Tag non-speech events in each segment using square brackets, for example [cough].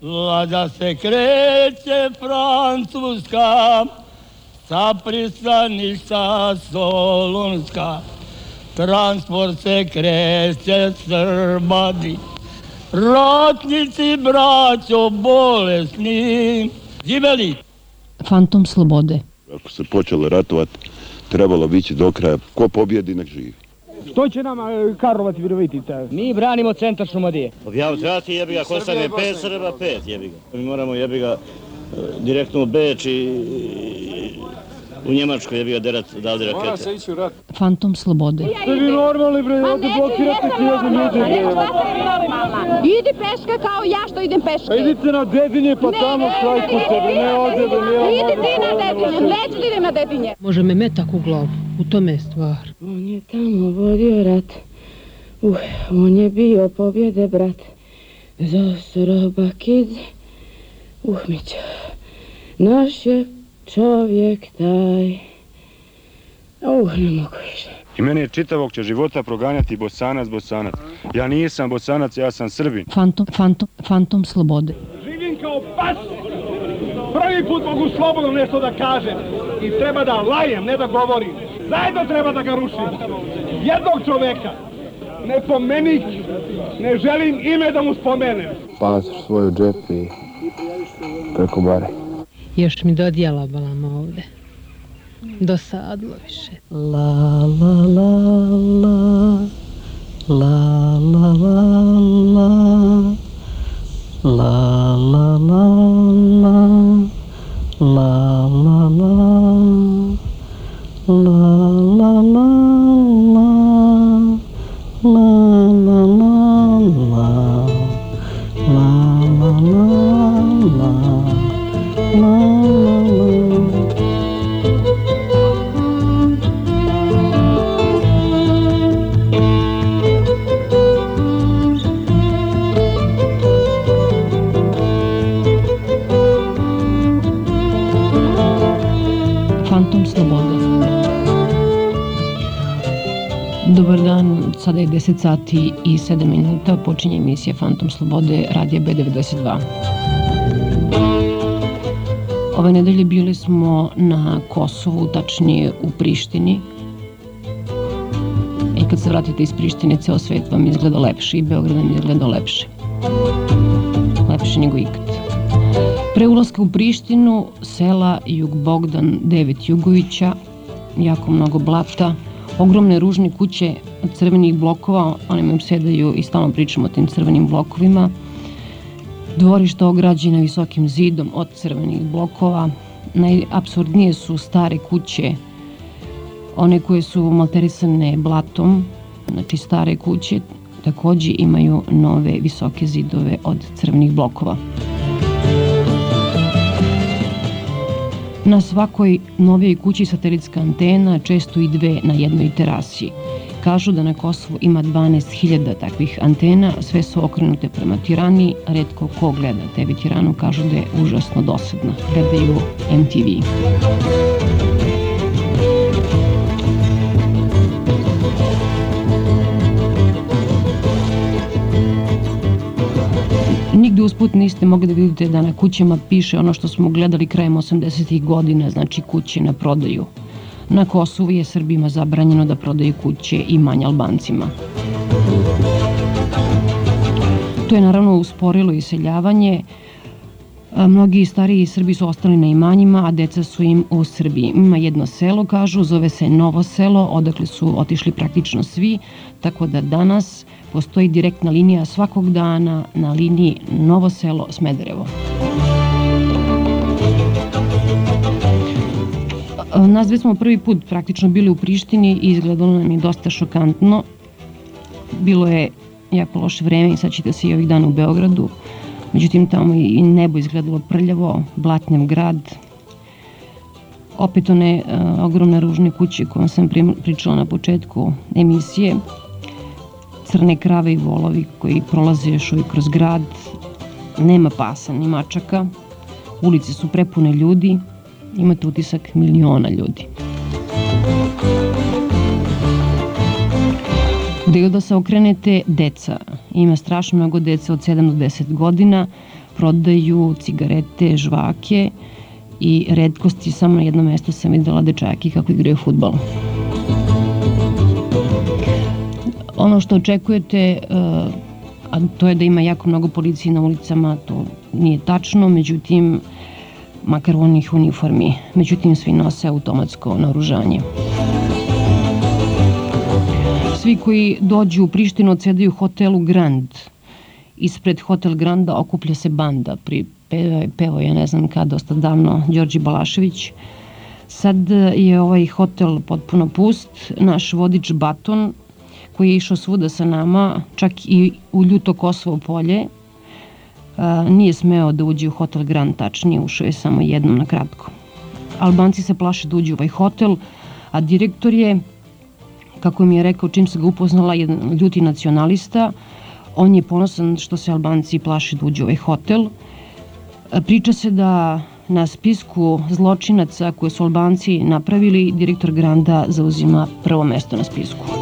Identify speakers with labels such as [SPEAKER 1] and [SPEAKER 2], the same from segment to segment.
[SPEAKER 1] Vlada se kreće Francuska, sa pristaništa Solunska. Transport se kreće Srbadi, ratnici braćo bolesni. Živeli!
[SPEAKER 2] Fantom slobode.
[SPEAKER 3] Ako se počelo ratovati, trebalo bići do kraja. Ko pobjedi, nek živi.
[SPEAKER 4] Što će nama e, Karlovac i Virovitica?
[SPEAKER 5] Mi branimo centar Šumadije.
[SPEAKER 6] Objavljati jebi ga, ko stane pet Srba, pet jebi ga. Mi moramo jebi ga e, direktno u Beč i u Njemačku jebi ga derat dalje rakete. Mora se
[SPEAKER 2] ići u rat. Fantom slobode.
[SPEAKER 4] Ste vi normalni bre, ovdje blokirate hiljadu ljudi.
[SPEAKER 7] Idi peška kao ja što idem peške.
[SPEAKER 4] Pa idite na dedinje pa tamo štrajkujte bre, ne ovdje bre, ne
[SPEAKER 7] Idi ti na dedinje, neću da idem na dedinje.
[SPEAKER 2] Može me metak u glavu, u tome je stvar.
[SPEAKER 7] On je tamo vodio rat, uh, on je bio pobjede brat. Zosro bakidze, uh, mića, naš je čovjek taj. Uh, ne mogu više.
[SPEAKER 8] I mene je čitavog će života proganjati bosanac, bosanac. Ja nisam bosanac, ja sam srbin.
[SPEAKER 2] Fantom, fantom, fantom slobode.
[SPEAKER 4] Živim kao pas. Prvi put mogu slobodno nešto da kažem. I treba da lajem, ne da govorim. Zajedno treba da ga rušim. Jednog čoveka. Ne pomenik. Ne želim ime da mu spomenem.
[SPEAKER 9] Pasoš svoju džep i preko bare.
[SPEAKER 2] Još mi dodijela balama ovde. Dosadlo više.
[SPEAKER 10] La la la la La la la la La la la la La la la La
[SPEAKER 2] 20 sati i 7 minuta počinje emisija Fantom Slobode radija B92. Ove nedelje bili smo na Kosovu, tačnije u Prištini. I kad se vratite iz Prištine, ceo svet vam izgleda lepše i Beograd vam izgleda lepše. Lepše nego ikad. Pre ulaska u Prištinu, sela Jug Bogdan 9 Jugovića, jako mnogo blata, ogromne ružne kuće crvenih blokova, one me obsedaju i stalno pričamo o tim crvenim blokovima, dvorišta ograđena visokim zidom od crvenih blokova. Najabsurdnije su stare kuće, one koje su malterisane blatom, znači stare kuće takođe imaju nove visoke zidove od crvenih blokova. Na svakoj novijoj kući satelitska antena, često i dve na jednoj terasi. Kažu da na Kosovu ima 12.000 takvih antena, sve su okrenute prema Tirani, redko ko gleda TV Tiranu, kažu da je užasno dosadna. Gledaju MTV. Nigde usput niste mogli da vidite da na kućama piše ono što smo gledali krajem 80. godina, znači kuće na prodaju. Na Kosovu je Srbima zabranjeno da prodaju kuće i manje Albancima. To je naravno usporilo iseljavanje. Mnogi stariji Srbi su ostali na imanjima, a deca su im u Srbiji. Ima jedno selo, kažu, zove se Novo selo, odakle su otišli praktično svi, tako da danas postoji direktna linija svakog dana na liniji Novo selo Smederevo. Nas dve smo prvi put praktično bili u Prištini i izgledalo nam je dosta šokantno. Bilo je jako loše vreme i sad ćete se i ovih dana u Beogradu. Međutim, tamo i nebo izgledalo prljavo, blatnjav grad. Opet one uh, ogromne ružne kuće koje sam pričala na početku emisije. Crne krave i volovi koji prolaze još uvijek kroz grad. Nema pasa ni mačaka. Ulice su prepune ljudi imate utisak miliona ljudi. Gde da se okrenete, deca. Ima strašno mnogo deca od 7 do 10 godina. prodaju cigarete, žvake i redkosti samo na jednom mestu sam videla dečaki kako igraju futbol. Ono što očekujete, e, a to je da ima jako mnogo policije na ulicama, to nije tačno, međutim, makar u onih uniformi, međutim svi nose automatsko naoružanje. Svi koji dođu u Prištinu odsedaju hotelu Grand. Ispred hotel Granda okuplja se banda, pri pevo je ne znam kada, dosta davno, Đorđi Balašević. Sad je ovaj hotel potpuno pust, naš vodič Baton, koji je išao svuda sa nama, čak i u ljuto Kosovo polje, nije smeo da uđe u hotel Grand, tačnije ušao je samo jednom na kratko. Albanci se plaše da uđe u ovaj hotel, a direktor je, kako mi je rekao, čim se ga upoznala jedan ljuti nacionalista, on je ponosan što se Albanci plaše da uđe u ovaj hotel. Priča se da na spisku zločinaca koje su Albanci napravili, direktor Granda zauzima prvo mesto na spisku.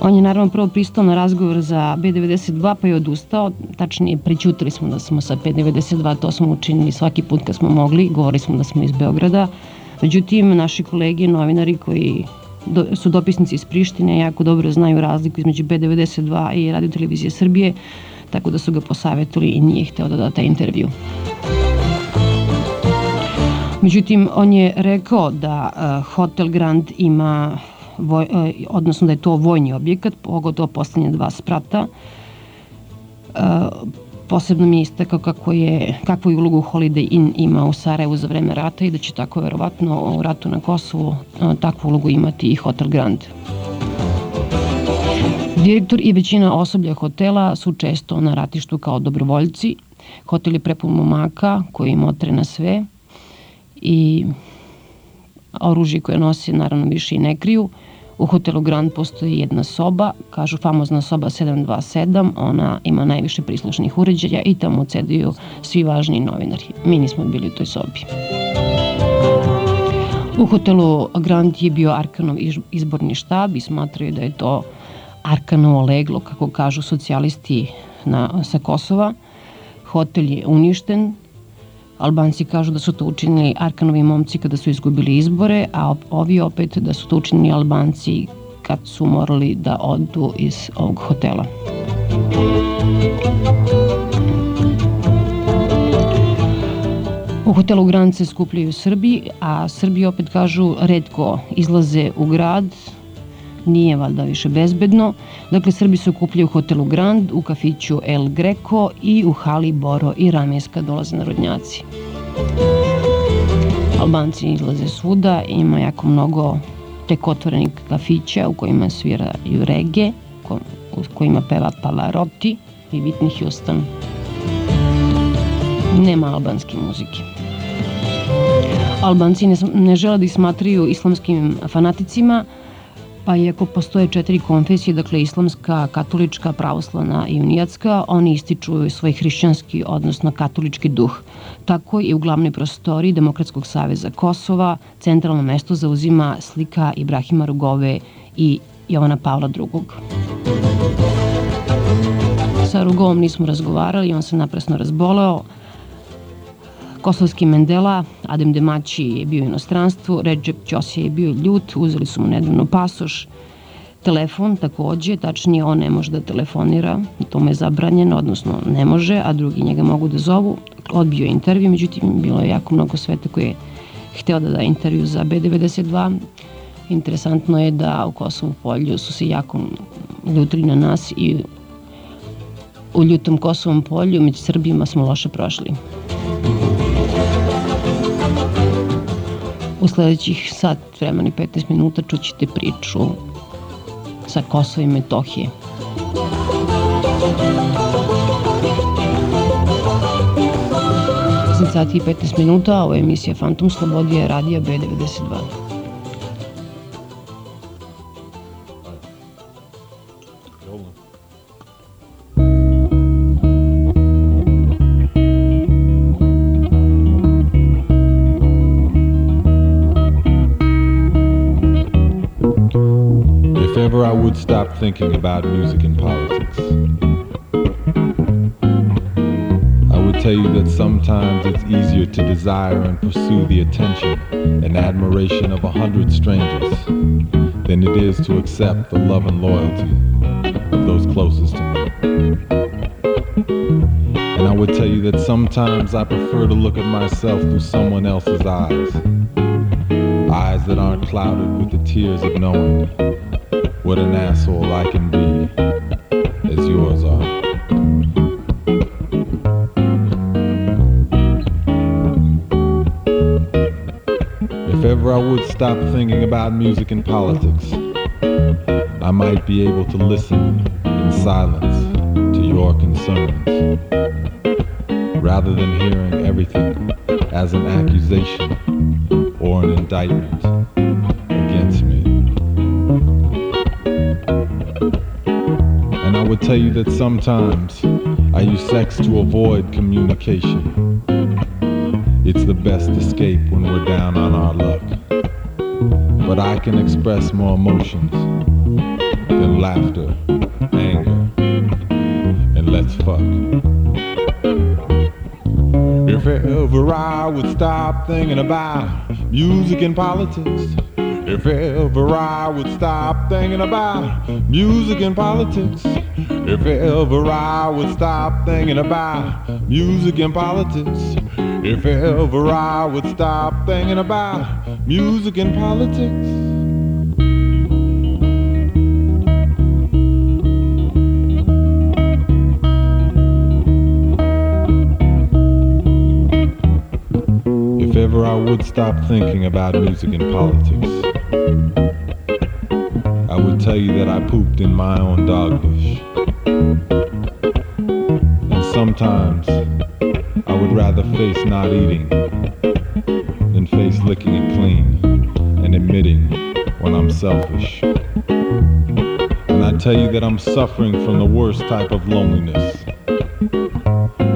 [SPEAKER 2] On je naravno prvo pristao na razgovor za B92 pa je odustao, tačnije prećutili smo da smo sa B92, to smo učinili svaki put kad smo mogli, govorili smo da smo iz Beograda, međutim naši kolege, novinari koji do, su dopisnici iz Prištine, jako dobro znaju razliku između B92 i Radio Televizije Srbije, tako da su ga posavetili i nije hteo da da taj intervju. Međutim, on je rekao da uh, Hotel Grand ima voj, e, odnosno da je to vojni objekat, pogotovo poslednje dva sprata. E, posebno mi je istakao kako je, kakvu ulogu Holiday Inn ima u Sarajevu za vreme rata i da će tako verovatno u ratu na Kosovu e, takvu ulogu imati i Hotel Grand. Direktor i većina osoblja hotela su često na ratištu kao dobrovoljci. Hotel je prepun momaka koji motre na sve i oružje koje nosi naravno više i ne kriju. U hotelu Grand postoji jedna soba, kažu famozna soba 727, ona ima najviše prislušnih uređaja i tamo cedaju svi važni novinari. Mi nismo bili u toj sobi. U hotelu Grand je bio Arkanov izborni štab i smatraju da je to Arkanovo leglo, kako kažu socijalisti na, sa Kosova. Hotel je uništen, Albanci kažu da su to učinili Arkanovi momci kada su izgubili izbore, a ovi opet da su to učinili Albanci kad su morali da odu iz ovog hotela. U hotelu Grand se skupljaju Srbi, a Srbi opet kažu redko izlaze u grad, nije valjda više bezbedno. Dakle, Srbi se okupljaju u hotelu Grand, u kafiću El Greco i u hali Boro i Ramijska dolaze narodnjaci. Albanci izlaze svuda, ima jako mnogo tek otvorenih kafića u kojima sviraju rege, u kojima peva Pavarotti i Whitney Houston. Nema albanske muzike. Albanci ne, ne žele da ih smatraju islamskim fanaticima, pa iako postoje četiri konfesije, dakle islamska, katolička, pravoslavna i unijatska, oni ističu svoj hrišćanski, odnosno katolički duh. Tako i u glavnoj prostori Demokratskog saveza Kosova centralno mesto zauzima slika Ibrahima Rugove i Jovana Pavla II. Sa Rugovom nismo razgovarali, on se napresno razboleo, Kosovski Mendela, Adem Demaći je bio u inostranstvu, Recep Ćosija je bio ljut, uzeli su mu nedavno pasoš, telefon takođe, tačnije on ne može da telefonira, to mu je zabranjeno, odnosno ne može, a drugi njega mogu da zovu. Odbio je intervju, međutim bilo je jako mnogo sveta koji je hteo da da intervju za B92. Interesantno je da u Kosovu polju su se jako ljutili na nas i u ljutom Kosovom polju među Srbima smo loše prošli. U sledećih sat vremena i 15 minuta čućete priču sa Kosova i Metohije. sati i 15 minuta, ovo je emisija Fantom Slobodije, radija B92.
[SPEAKER 11] stop thinking about music and politics. I would tell you that sometimes it's easier to desire and pursue the attention and admiration of a hundred strangers than it is to accept the love and loyalty of those closest to me. And I would tell you that sometimes I prefer to look at myself through someone else's eyes. Eyes that aren't clouded with the tears of knowing what an asshole I can be, as yours are. If ever I would stop thinking about music and politics, I might be able to listen in silence to your concerns, rather than hearing everything as an accusation or an indictment would tell you that sometimes I use sex to avoid communication. It's the best escape when we're down on our luck. But I can express more emotions than laughter, anger, and let's fuck. If ever I would stop thinking about music and politics, if ever I would stop thinking about music and politics, if ever I would stop thinking about music and politics, if ever I would stop thinking about music and politics. If ever I would stop thinking about music and politics, I would tell you that I pooped in my own dog. And sometimes I would rather face not eating than face licking it clean and admitting when I'm selfish. And I tell you that I'm suffering from the worst type of loneliness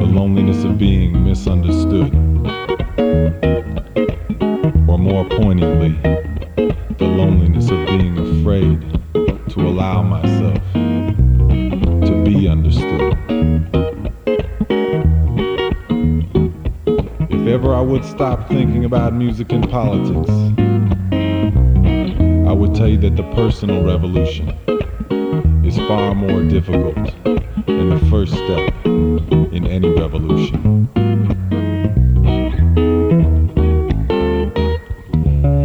[SPEAKER 11] the loneliness of being misunderstood. Or more poignantly, about music and politics, I would tell you that the personal revolution is far more difficult than the first step in any revolution.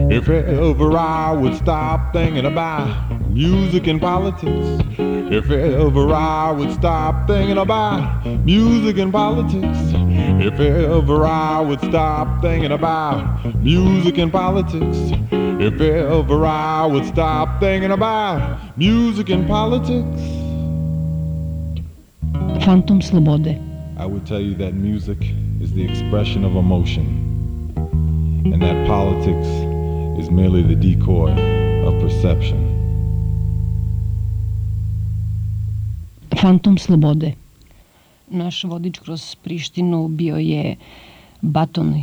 [SPEAKER 11] If ever I would stop thinking about music and politics, if ever I would stop thinking about music and politics, if ever I would stop thinking about music and politics, if ever I would stop thinking about music and politics,
[SPEAKER 2] Fantom slobode.
[SPEAKER 11] I would tell you that music is the expression of emotion, and that politics is merely the decoy of perception.
[SPEAKER 2] Fantom slobode. Naš vodič kroz Prištinu bio je Baton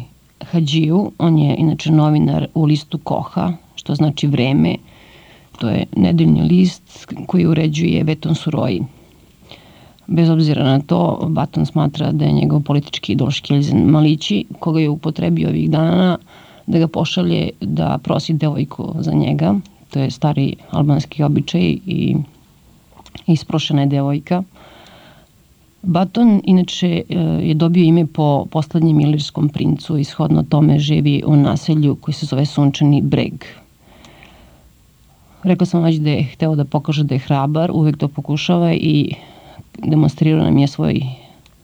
[SPEAKER 2] Hadžiju. On je inače novinar u listu Koha, što znači vreme. To je nedeljni list koji uređuje Veton Suroji. Bez obzira na to, Baton smatra da je njegov politički idol Škelzen Malići, koga je upotrebio ovih dana da ga pošalje da prosi devojku za njega. To je stari albanski običaj i isprošena je devojka. Baton inače e, je dobio ime po poslednjem ilirskom princu i shodno tome živi u naselju koji se zove Sunčani breg. Rekla sam već da je hteo da pokaže da je hrabar, uvek to pokušava i demonstrirao nam je svoj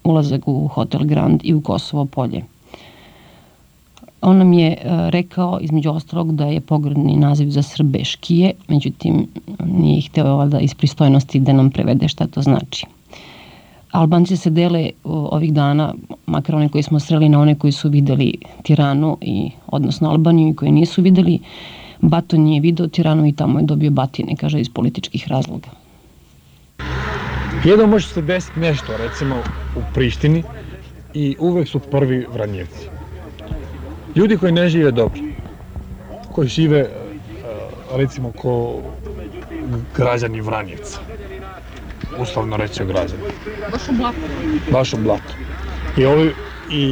[SPEAKER 2] ulazak u Hotel Grand i u Kosovo polje. On nam je e, rekao, između ostalog, da je pogredni naziv za Srbe škije, međutim, nije hteo valjda iz pristojnosti da nam prevede šta to znači. Albanci se dele ovih dana, makar one koji smo sreli na one koji su videli Tiranu, i, odnosno Albaniju i koji nisu videli. Baton je video Tiranu i tamo je dobio batine, kaže, iz političkih razloga.
[SPEAKER 12] Jedno može se desiti nešto, recimo u Prištini i uvek su prvi vranjevci. Ljudi koji ne žive dobro, koji žive e, recimo ko građani Vranjevca, uslovno reći građani.
[SPEAKER 2] Baš u blatu.
[SPEAKER 12] Baš u blatu. I ovi i,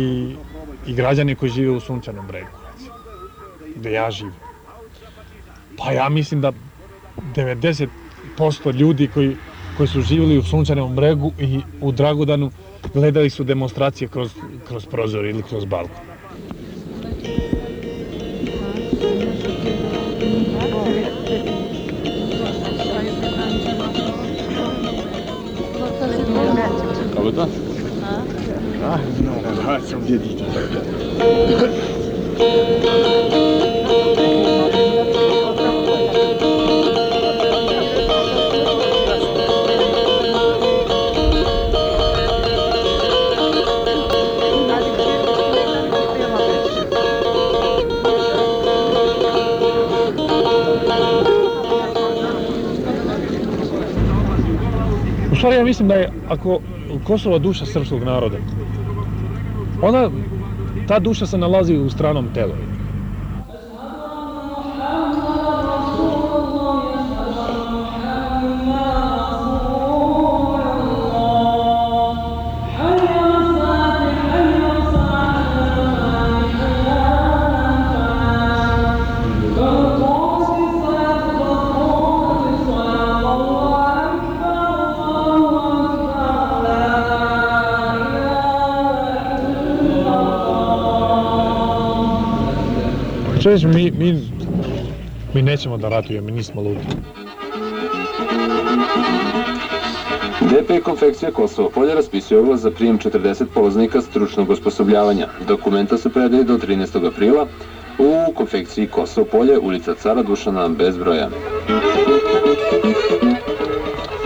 [SPEAKER 12] i građani koji žive u Sunčanom bregu, gde ja živim. Pa ja mislim da 90% ljudi koji, koji su živjeli u Sunčanom bregu i u Dragudanu gledali su demonstracije kroz, kroz prozor ili kroz balkon.
[SPEAKER 3] Kako da?
[SPEAKER 8] Ah, no, ja sam djedić.
[SPEAKER 12] U stvari ja mislim da je, ako Kosovo duša srpskog naroda, ona, ta duša se nalazi u stranom telu. Čuješ, mi, mi, mi nećemo da ratujemo, mi nismo ludi.
[SPEAKER 13] DP Konfekcija Kosovo polje raspisuje oglas za prijem 40 polaznika stručnog osposobljavanja. Dokumenta se predaju do 13. aprila u Konfekciji Kosovo polje, ulica Cara Dušana bez broja.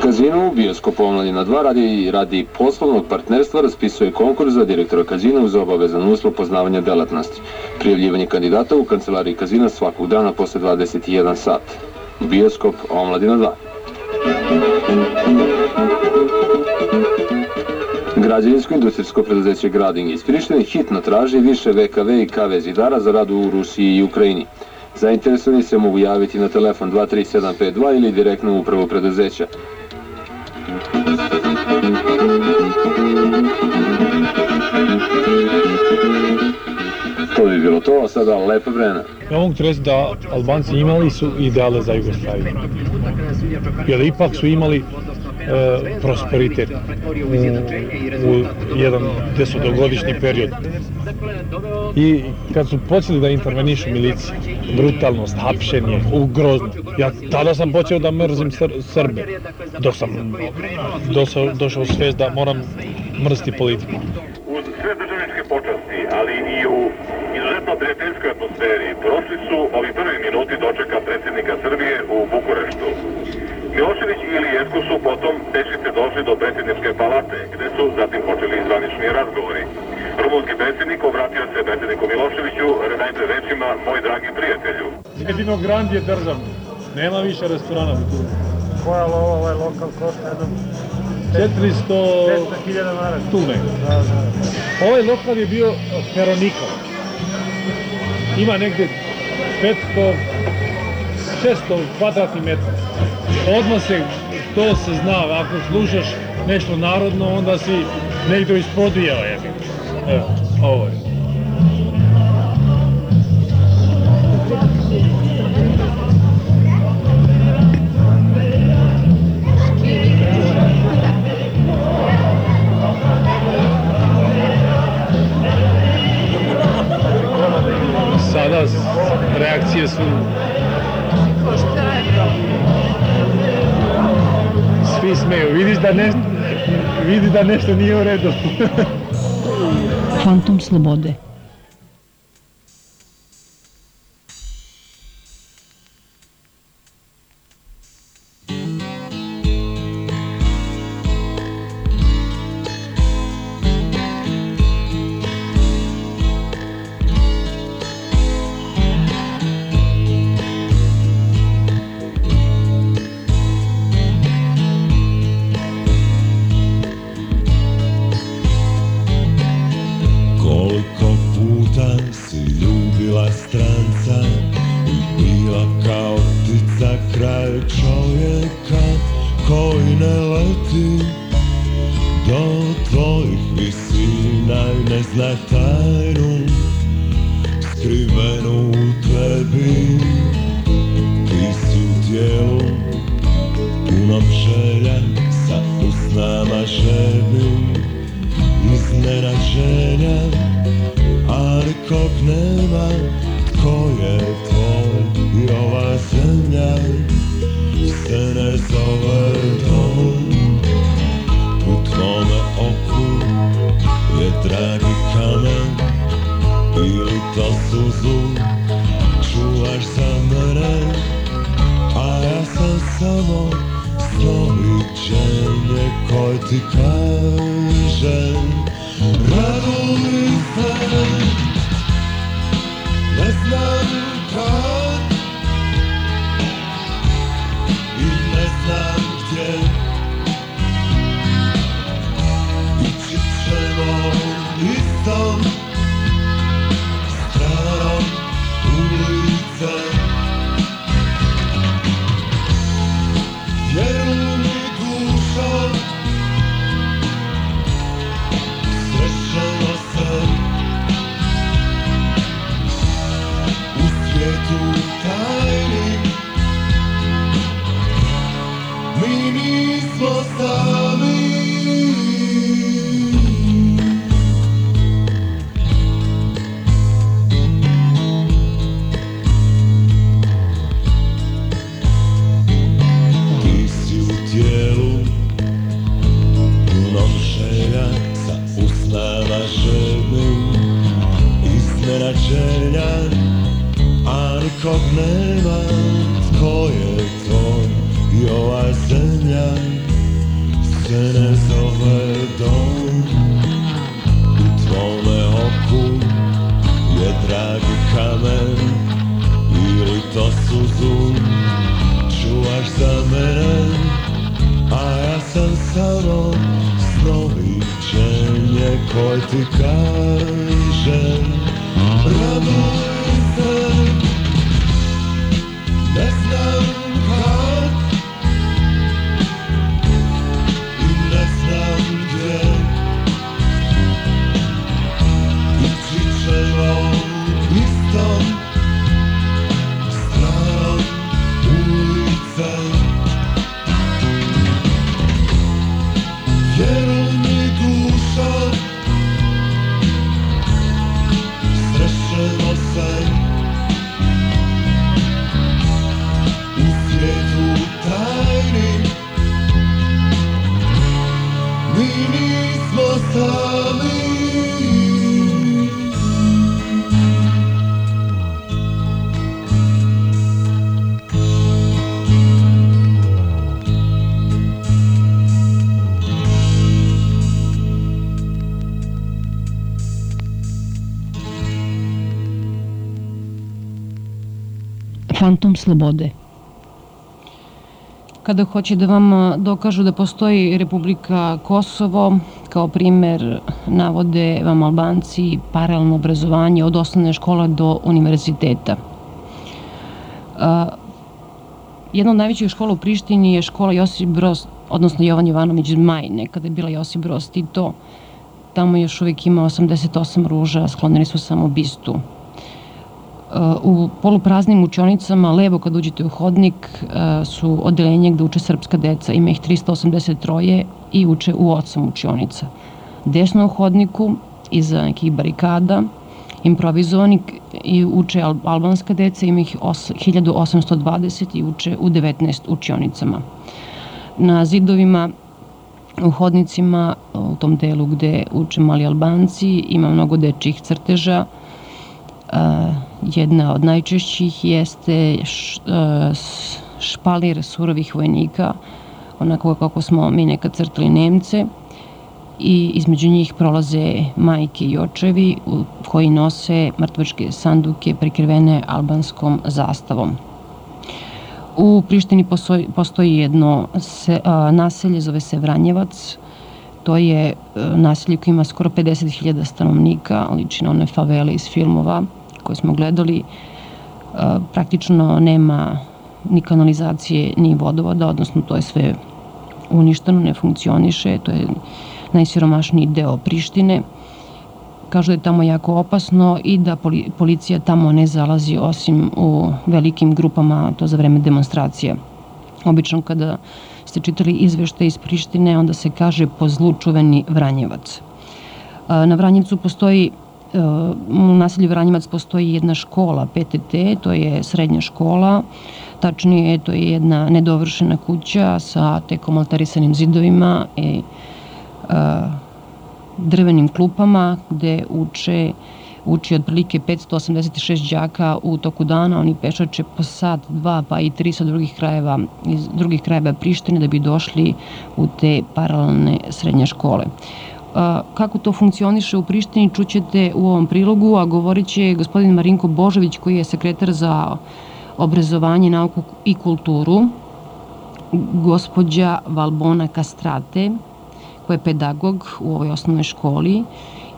[SPEAKER 13] Kazino u Bioskop Omladina 2 radi, radi poslovnog partnerstva raspisuje konkurs za direktora kazina uz obavezan uslov poznavanja delatnosti. Prijavljivanje kandidata u kancelariji kazina svakog dana posle 21 sat. Bioskop Omladina 2. Građevinsko-industrijsko preduzeće Grading iz Prištine hitno traži više VKV i KV zidara za rad u Rusiji i Ukrajini. Zainteresovani se mogu javiti na telefon 23752 ili direktno u upravu preduzeća. Bilo to, sada lepa vrena.
[SPEAKER 12] Ja mogu ti reći da Albanci imali su ideale za Jugoslaviju. Jer ipak su imali e, prosperitet u, u jedan desetogodišnji period. I kad su počeli da intervenišu milicije, brutalnost, hapšenje, ugrozno, ja tada sam počeo da mrzim Sr Srbe, dok sam došao, svest da moram mrziti politiku.
[SPEAKER 14] Uz sve državničke počasti, ali i u izuzetno prijateljskoj atmosferi, prošli su ovi prvi minuti dočeka predsjednika Srbije u Bukureštu. Milošević i Ilijetko su potom pešice došli do predsjedničke palate, gde su zatim počeli zvanični razgovori. Rumunski predsjednik obratio se predsjedniku Miloševiću najpre rečima Moj dragi prijatelju.
[SPEAKER 12] Jedino Grand je državno, nema više restorana u Tuni.
[SPEAKER 15] Koja lova ovaj lokal košta jednom
[SPEAKER 12] 400
[SPEAKER 15] 400.000 maraka.
[SPEAKER 12] tune.
[SPEAKER 15] Da, da.
[SPEAKER 12] Ovaj lokal je bio Peronikal. Ima negde 500, 600 kvadratnih metara. Odmah se, to se zna, ako slušaš nešto narodno, onda si negde ispodvijao, jebi. Evo, ovo je. Da, ne, vidi da nešto nije u redu.
[SPEAKER 2] Fantom slobode. Fantom slobode. Kada hoće da vam dokažu da postoji Republika Kosovo, kao primer navode vam Albanci paralelno obrazovanje od osnovne škole do univerziteta. Jedna od najvećih škola u Prištini je škola Josip Broz, odnosno Jovan Jovanović Zmaj, nekada je bila Josip Broz Tito. Tamo još uvijek ima 88 ruža, sklonili su samo bistu. U polupraznim učionicama, levo kad uđete u hodnik, e, su odelenje gde uče srpska deca. Ima ih 383 i uče u osam učionica. Desno u hodniku, iza nekih barikada, improvizovani i uče al- albanska deca, ima ih os- 1820 i uče u 19 učionicama. Na zidovima u hodnicima, u tom delu gde uče mali albanci, ima mnogo dečjih crteža, Uh, jedna od najčešćih jeste s- špalir surovih vojnika, onako kako smo mi nekad crtali Nemce, i između njih prolaze majke i očevi koji nose mrtvačke sanduke prikrivene albanskom zastavom. U Prištini postoji, postoji jedno se, a, naselje, zove se Vranjevac. To je e, naselje koje ima skoro 50.000 stanovnika, liči na one favele iz filmova koje smo gledali. Praktično nema ni kanalizacije, ni vodovoda, odnosno to je sve uništeno, ne funkcioniše. To je najsiromašniji deo Prištine. Kažu da je tamo jako opasno i da policija tamo ne zalazi osim u velikim grupama, to za vreme demonstracija. Obično kada ste čitali izvešte iz Prištine, onda se kaže po zlu čuveni Vranjevac. Na Vranjevcu postoji u naselju Vranjevac postoji jedna škola PTT, to je srednja škola, tačnije to je jedna nedovršena kuća sa tekom altarisanim zidovima i drvenim klupama gde uče uči otprilike 586 đaka u toku dana, oni pešače po sat, dva, pa i tri sa drugih krajeva, iz drugih krajeva Prištine da bi došli u te paralelne srednje škole. Kako to funkcioniše u Prištini čućete u ovom prilogu, a govorit će gospodin Marinko Božović koji je sekretar za obrazovanje, nauku i kulturu, gospođa Valbona Kastrate, koja je pedagog u ovoj osnovnoj školi,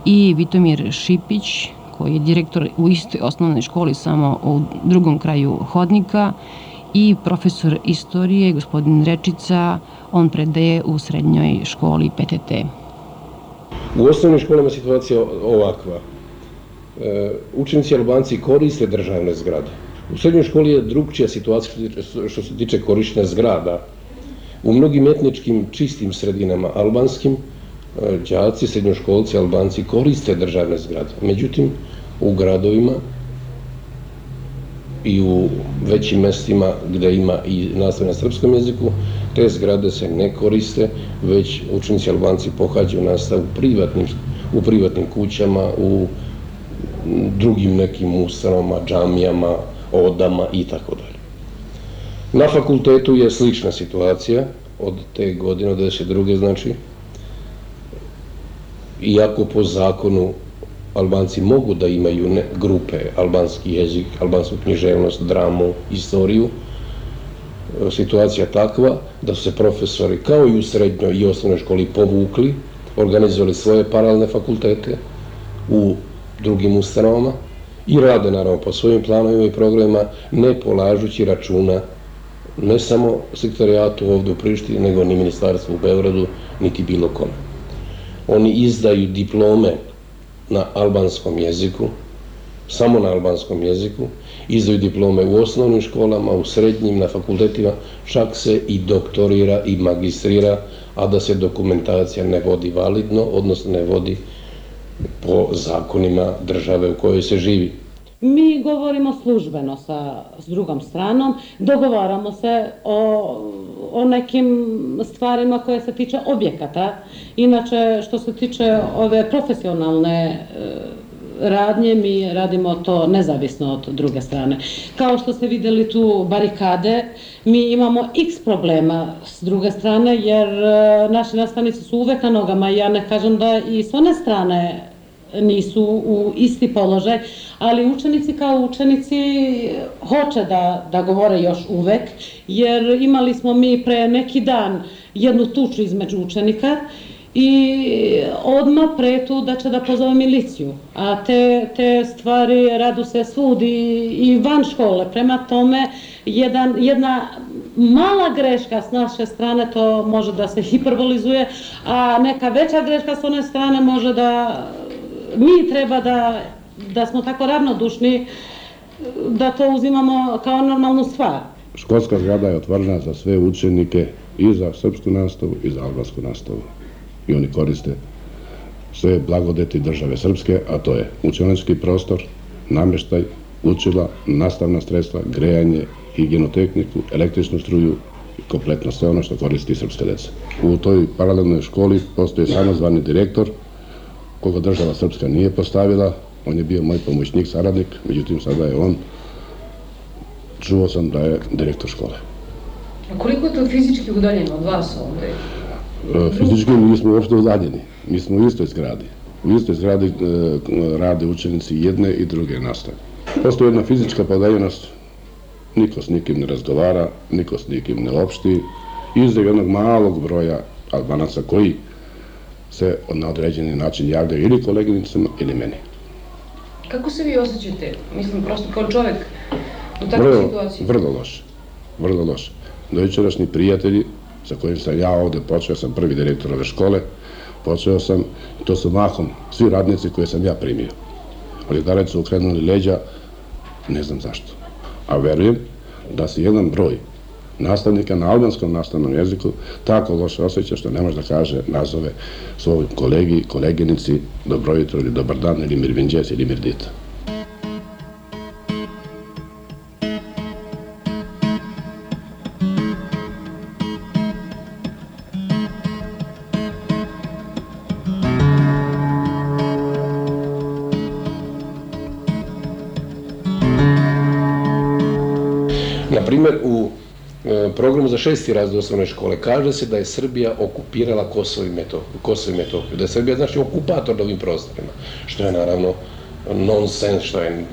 [SPEAKER 2] i Vitomir Šipić, koji je direktor u istoj osnovnoj školi, samo u drugom kraju hodnika, i profesor istorije, gospodin Rečica, on predaje u srednjoj školi PTT.
[SPEAKER 16] U osnovnim školama situacija ovakva. E, učenici Albanci koriste državne zgrade. U srednjoj školi je drugčija situacija što se tiče korištenja zgrada. U mnogim etničkim čistim sredinama albanskim đaci, srednjoškolci, albanci koriste državne zgrade. Međutim, u gradovima i u većim mestima gde ima i nastave na srpskom jeziku, te zgrade se ne koriste, već učenici albanci pohađaju nastavu privatnim, u privatnim kućama, u drugim nekim ustanovama, džamijama, odama i tako dalje. Na fakultetu je slična situacija od te godine, od 92. znači, iako po zakonu Albanci mogu da imaju ne, grupe, albanski jezik, albansku književnost, dramu, istoriju, situacija takva da su se profesori kao i u srednjoj i osnovnoj školi povukli, organizovali svoje paralelne fakultete u drugim ustanovama i rade naravno po svojim planovima i programima, ne polažući računa ne samo sekretarijatu ovde u Prištini, nego ni ministarstvu u Beogradu, niti bilo kome. Oni izdaju diplome na albanskom jeziku, samo na albanskom jeziku, izdaju diplome u osnovnim školama, u srednjim, na fakultetima, čak se i doktorira i magistrira, a da se dokumentacija ne vodi validno, odnosno ne vodi po zakonima države u kojoj se živi.
[SPEAKER 17] Mi govorimo službeno sa, s drugom stranom, dogovaramo se o, o nekim stvarima koje se tiče objekata. Inače, što se tiče ove profesionalne e, radnje, mi radimo to nezavisno od druge strane. Kao što ste videli tu barikade, mi imamo x problema s druge strane, jer e, naši nastavnici su uvek na nogama ja ne kažem da i s one strane nisu u isti položaj, ali učenici kao učenici hoće da, da govore još uvek, jer imali smo mi pre neki dan jednu tuču između učenika i odmah pre tu da će da pozove miliciju. A te, te stvari radu se svudi i van škole. Prema tome, jedan, jedna mala greška s naše strane to može da se hiperbolizuje, a neka veća greška s one strane može da mi treba da, da smo tako ravnodušni da to uzimamo kao normalnu stvar.
[SPEAKER 16] Školska zgrada je otvorena za sve učenike i za srpsku nastavu i za albansku nastavu. I oni koriste sve blagodeti države srpske, a to je učenički prostor, nameštaj, učila, nastavna sredstva, grejanje, higijenotehniku, električnu struju kompletno sve ono što koristi srpska deca. U toj paralelnoj školi postoje samozvani direktor koga država Srpska nije postavila, on je bio moj pomoćnik, saradnik, međutim sada je on, čuo sam da je direktor škole.
[SPEAKER 2] A koliko je to fizički udaljeno od vas ovde?
[SPEAKER 16] E, fizički nismo uopšte udaljeni, mi smo u istoj zgradi. U istoj zgradi e, rade učenici jedne i druge nastave. Postoje jedna fizička podaljenost, niko s nikim ne razgovara, niko s nikim ne opšti, izdev jednog malog broja albanaca koji se na određeni način javljaju ili koleginicama ili meni.
[SPEAKER 2] Kako se vi osjećate? Mislim, prosto kao čovek u takvoj situaciji?
[SPEAKER 16] Vrlo loše. Vrlo loše. Dojučerašnji prijatelji sa kojim sam ja ovde počeo, sam prvi direktor ove škole, Počeo sam, to su mahom svi radnici koje sam ja primio. Ali da li su okrenuli leđa, ne znam zašto. A verujem da se jedan broj nastavnika na albanskom nastavnom jeziku tako loše osjeća što ne može da kaže, nazove svoj kolegi, koleginici, dobro jutro ili dobar dan ili mirvinđes ili mirdita. Za šesti razred osnovne škole kaže se da je Srbija okupirala Kosovo i Metohiju, Kosovo i da je Srbija znači okupator na ovim prostorima, što je naravno nonsens, što je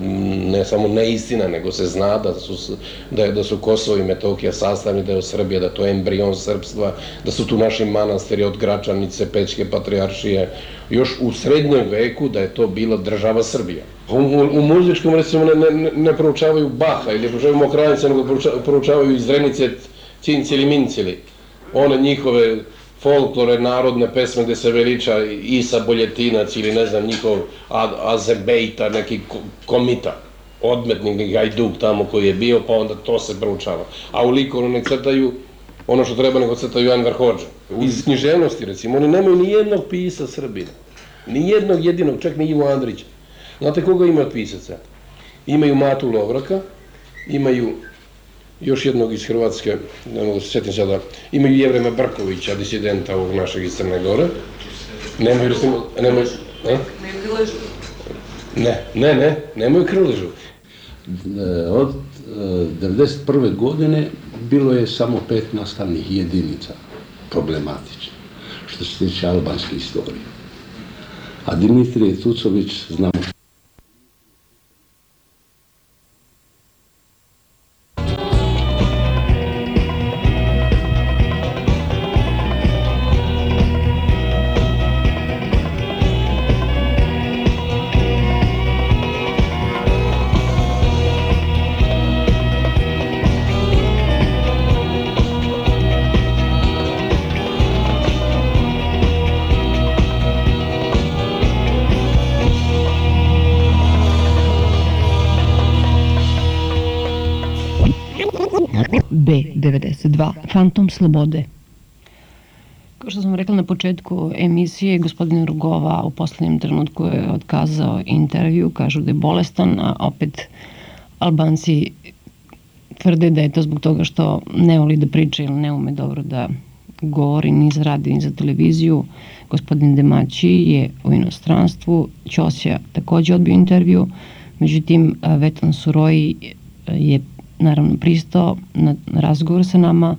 [SPEAKER 16] ne samo neistina, nego se zna da su, da, da su Kosovo i Metohija sastavni deo Srbije, da to je embrion srpstva, da su tu naši manastiri od Gračanice, Pećke patrijaršije, još u srednjem veku da je to bila država Srbija. U, u, u muzičkom recimo ne, ne, ne proučavaju Baha ili proučavaju Mokranice, nego prouča- proučavaju iz Renice Cincili Mincili. One njihove folklore, narodne pesme gde se veliča Isa Boljetinac ili ne znam njihov Azebejta, neki ko- komita odmetnik, neki hajduk tamo koji je bio, pa onda to se proučava. A u likovno ne crtaju ono što treba, nego crtaju Anvar Hođa. Iz književnosti, recimo, oni nemaju ni jednog pisa Srbina. Ni jednog jedinog, čak ni Ivo Andrić. Znate koga ima pisaca? Imaju Matu Lovraka, imaju još jednog iz Hrvatske, ne mogu se sjetim sada, imaju Jevrema Brkovića, disidenta ovog našeg iz Crne Gore. Nemaju, nemaju, ne? Ne, ne, ne, nemaju krležu.
[SPEAKER 18] E, Od e, 91. godine bilo je samo pet nastavnih jedinica problematično, što se tiče albanske istorije. A Dimitrije Tucović, znamo
[SPEAKER 2] B92, Fantom slobode. Kao što sam rekla na početku emisije, gospodin Rugova u poslednjem trenutku je otkazao intervju, kažu da je bolestan, a opet Albanci tvrde da je to zbog toga što ne voli da priča ili ne ume dobro da govori ni za radio ni za televiziju. Gospodin Demaći je u inostranstvu, Ćosja takođe odbio intervju, međutim Vetan Suroji je naravno pristao na razgovor sa nama.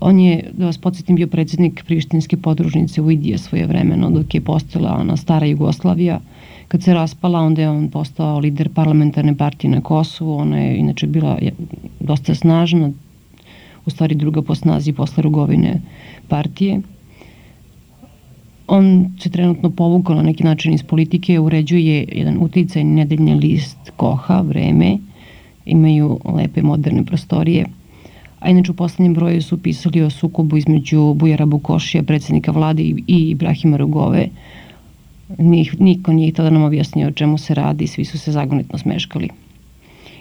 [SPEAKER 2] On je, da vas podsjetim, bio predsednik Prištinske podružnice u Idije svoje vremeno, dok je postojala ona stara Jugoslavija. Kad se raspala, onda je on postao lider parlamentarne partije na Kosovu. Ona je inače bila dosta snažna, u stvari druga po snazi posle Rugovine partije. On se trenutno povukao na neki način iz politike, uređuje jedan uticaj nedeljni list Koha, Vreme, imaju lepe moderne prostorije. A inače u poslednjem broju su pisali o sukobu između Bujara Bukošija, predsednika vlade i Ibrahima Rugove. Nih, niko nije tada nam objasnio o čemu se radi, svi su se zagonetno smeškali.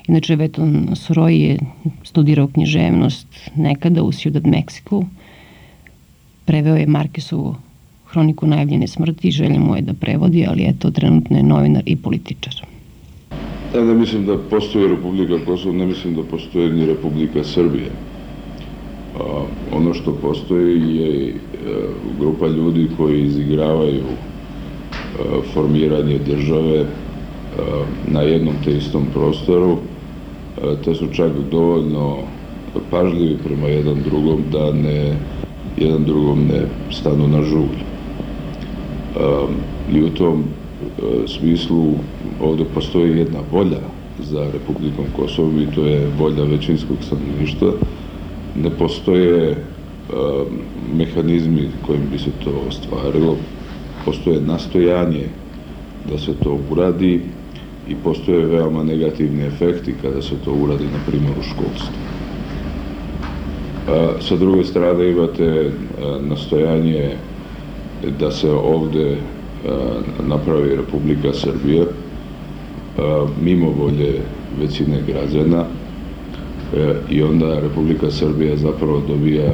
[SPEAKER 2] Inače, Veton Suroj je studirao književnost nekada u Ciudad Meksiku. Preveo je Markesovu hroniku najavljene smrti, želja mu je da prevodi, ali eto, trenutno je novinar i političar.
[SPEAKER 3] Ne mislim da postoji Republika Kosovo, ne mislim da postoji ni Republika Srbije. Ono što postoji je e, grupa ljudi koji izigravaju e, formiranje države e, na jednom te istom prostoru, te su čak dovoljno pažljivi prema jedan drugom da ne jedan drugom ne stanu na žulj. I u tom smislu ovde postoji jedna volja za Republikom Kosovo i to je volja većinskog stanovništva. Ne postoje um, mehanizmi kojim bi se to ostvarilo, postoje nastojanje da se to uradi i postoje veoma negativni efekti kada se to uradi, na primjer, u školstvu. A, sa druge strane imate a, nastojanje da se ovde napravi Republika Srbija mimo volje većine građana i onda Republika Srbija zapravo dobija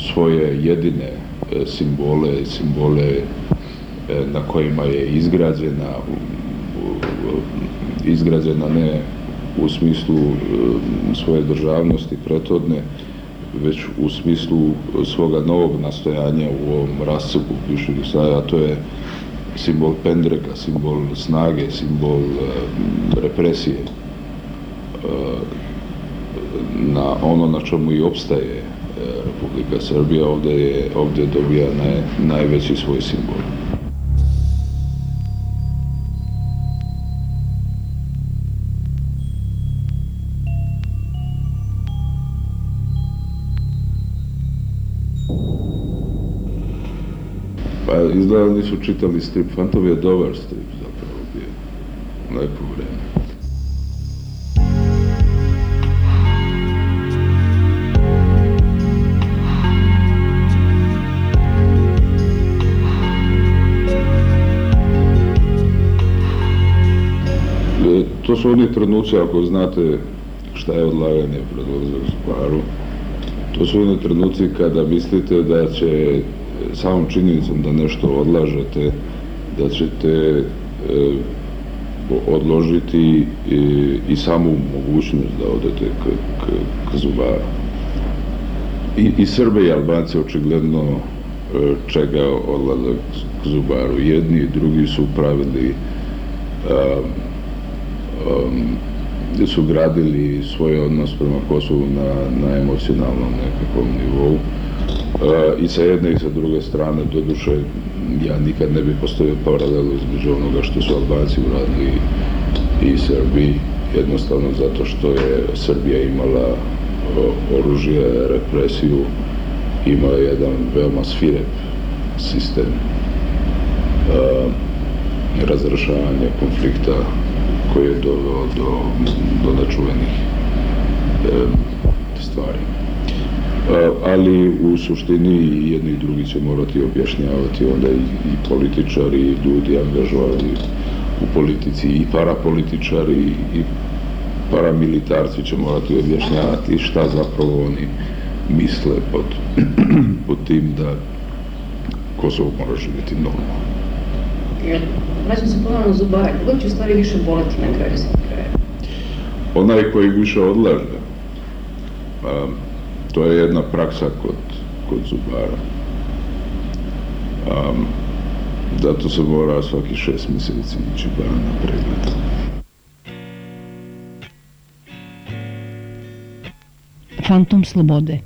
[SPEAKER 3] svoje jedine simbole, simbole na kojima je izgrađena izgrađena ne u smislu svoje državnosti prethodne, već u smislu svoga novog nastojanja u ovom rascepu bivšeg Jugoslavije, a to je simbol pendreka, simbol snage, simbol represije na ono na čemu i opstaje Republika Srbija, ovde, je, ovde dobija naj, najveći svoj simbol. Izgleda nisu čitali strip. Fantov je dobar strip zapravo bio. Lepo vreme. To su oni trenuci, ako znate šta je odlaganje pred odlazak u paru, to su oni trenuci kada mislite da će samom činjenicom da nešto odlažete, da ćete e, odložiti i, i samu mogućnost da odete k, k, k zubaru. I, I Srbe i Albanci očigledno e, čega odlazak k zubaru. Jedni i drugi su pravili um, um, su gradili svoj odnos prema Kosovu na, na emocionalnom nekakvom nivou i sa jedne i sa druge strane, doduše, ja nikad ne bih postavio paralelu između onoga što su Albanci uradili i Srbiji, jednostavno zato što je Srbija imala oružje, represiju, ima jedan veoma svirep sistem razrešavanja konflikta koji je doveo do, do nečuvenih stvari ali u suštini i jedni i drugi će morati objašnjavati onda i, i političari i ljudi angažovani u politici i parapolitičari i, i paramilitarci će morati objašnjavati šta zapravo oni misle pod, [clears throat] pod tim da Kosovo mora živjeti normalno.
[SPEAKER 19] Vraćam se ponovno zubara, koga će u stvari više boleti na kraju sa kraja?
[SPEAKER 3] Onaj koji više odlaže. Um, to je jedna praksa kod, kod zubara. Um, zato se mora svaki šest mjeseci ići bar na pregled.
[SPEAKER 19] Fantom slobode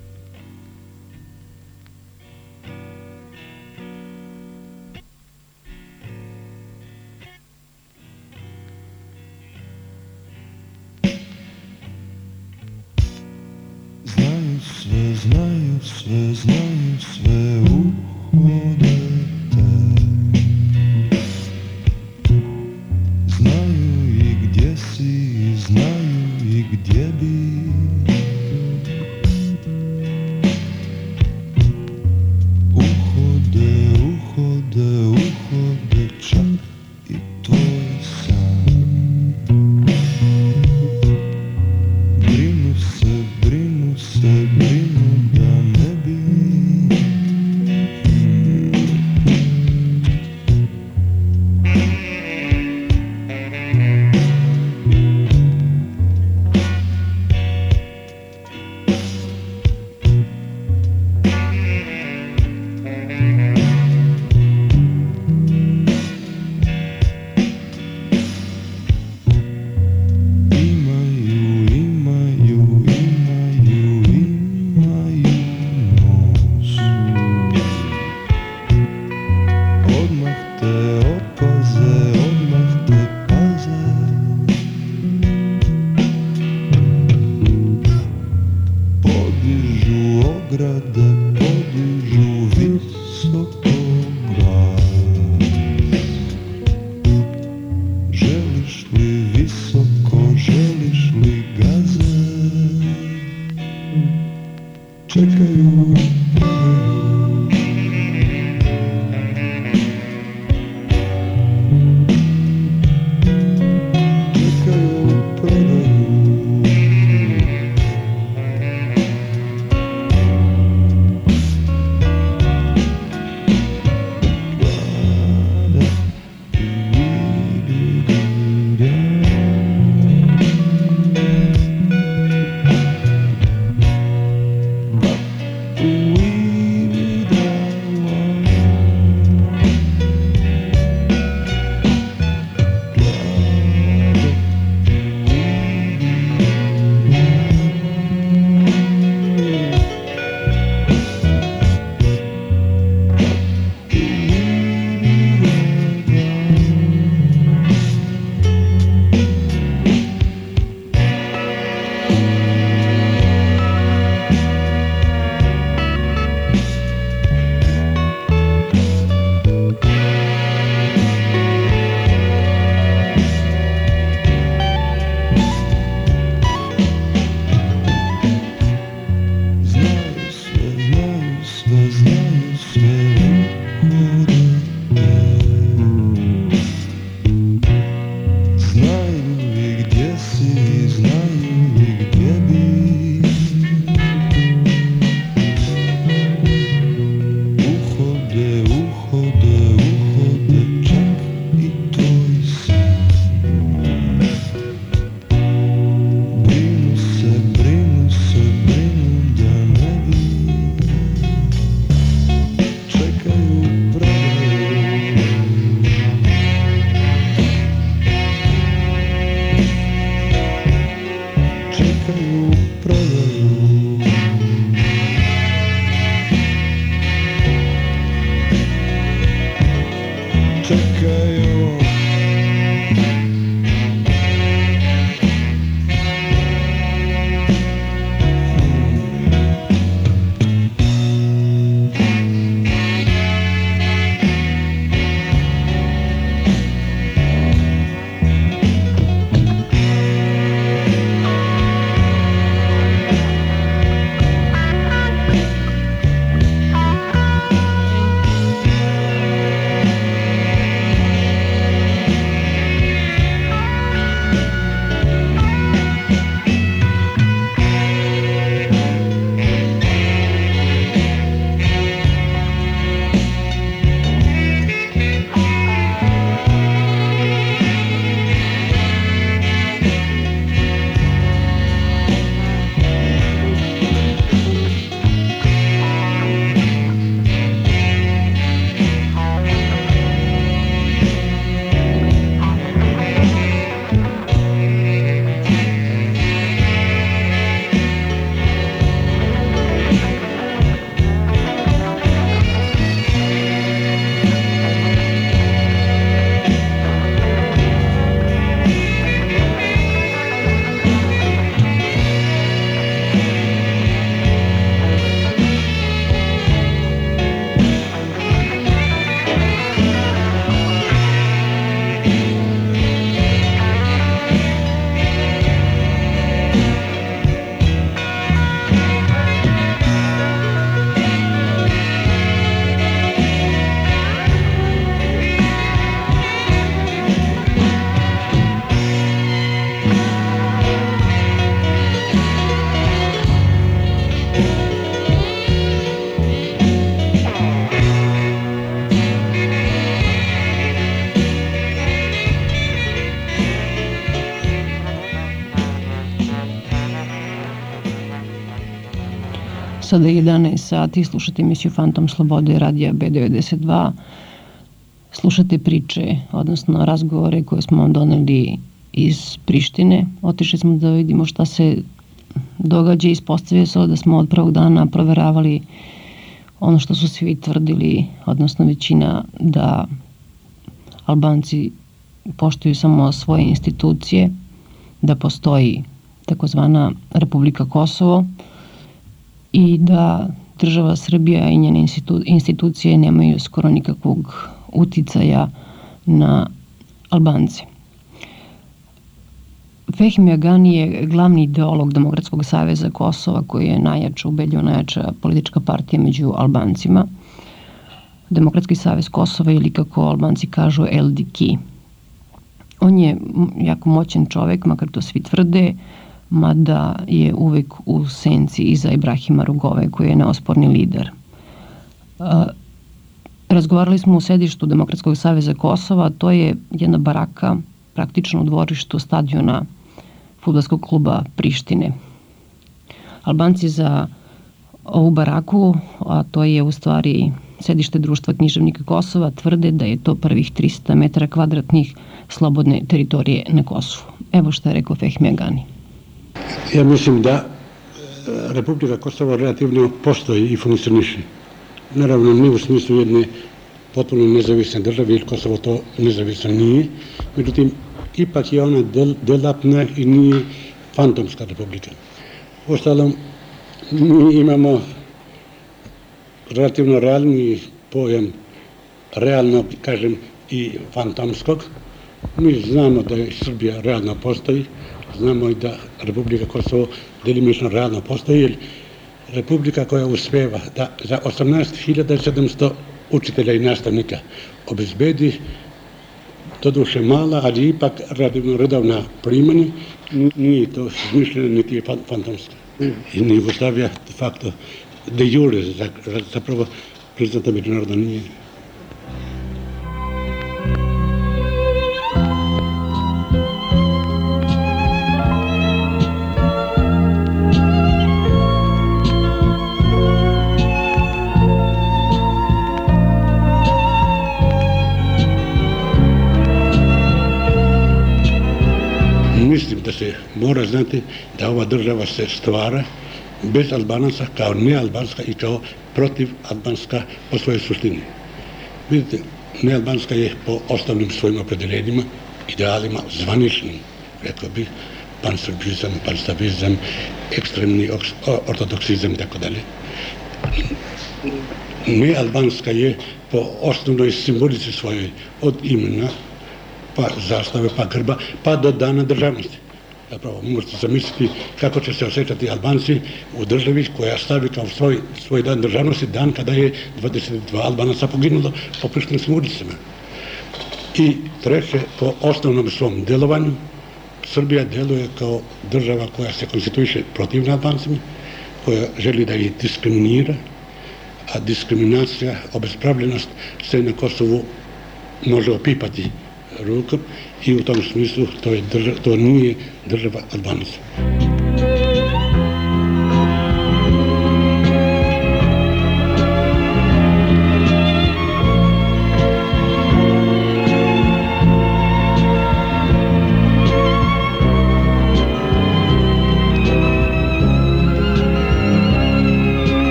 [SPEAKER 2] Sada je 11 sati, slušate emisiju Fantom Slobode radija B92. Slušate priče, odnosno razgovore koje smo vam doneli iz Prištine. Otišli smo da vidimo šta se događa i ispostavio se da smo od prvog dana proveravali ono što su svi tvrdili, odnosno većina da Albanci poštuju samo svoje institucije, da postoji takozvana Republika Kosovo, i da država Srbija i njene institu, institucije nemaju skoro nikakvog uticaja na Albance. Fehmi Agani je glavni ideolog Demokratskog saveza Kosova koji je najjača, ubedljivo najjača politička partija među Albancima. Demokratski savez Kosova ili kako Albanci kažu LDK. On je jako moćan čovek, makar to svi tvrde, mada je uvek u senci iza Ibrahima Rugove, koji je neosporni lider. Razgovarali smo u sedištu Demokratskog saveza Kosova, to je jedna baraka praktično u dvorištu stadiona futbolskog kluba Prištine. Albanci za ovu baraku, a to je u stvari sedište društva književnika Kosova, tvrde da je to prvih 300 metara kvadratnih slobodne teritorije na Kosovu. Evo što je rekao Fehmi Agani.
[SPEAKER 20] Ja mislim da e, Republika Kosovo relativno postoji i funkcioniše. Naravno, ne u smislu jedne potpuno nezavisne države, jer Kosovo to nezavisno nije. Međutim, ipak je ona del, delatna i nije fantomska republika. Ostalom, mi imamo relativno realni pojam realnog, kažem, i fantomskog. Mi znamo da je Srbija realno postoji, Znamo i da Republika Kosovo delimično realno postoji, jer Republika koja uspeva da za 18.700 učitelja i nastavnika obezbedi doduše mala, ali ipak redovna primanja, nije to smišljeno, niti je fantomska. I Jugoslavija de facto de jure zapravo priznata međunarodna nije. Se mora znati da ova država se stvara bez Albanaca kao nealbanska i kao protiv albanska po svojoj suštini. Vidite, Nealbanska je po osnovnim svojim opredeljenjima, idealima, zvaničnim, rekao bih, pansrbizam, panstavizam, ekstremni ortodoksizam i tako dalje. Nealbanska je po osnovnoj simbolici svojoj, od imena, pa zastave, pa grba, pa do dana državnosti. Zapravo, možete zamisliti kako će se osjećati Albanci u državi koja stavi kao svoj, svoj dan državnosti dan kada je 22 Albanaca poginulo po prištinskim ulicama. I treće, po osnovnom svom delovanju, Srbija deluje kao država koja se konstituiše protivna Albancima, koja želi da ih diskriminira, a diskriminacija, obespravljenost se na Kosovu može opipati рука и у том смислу тој, тоа не е држава Албанија.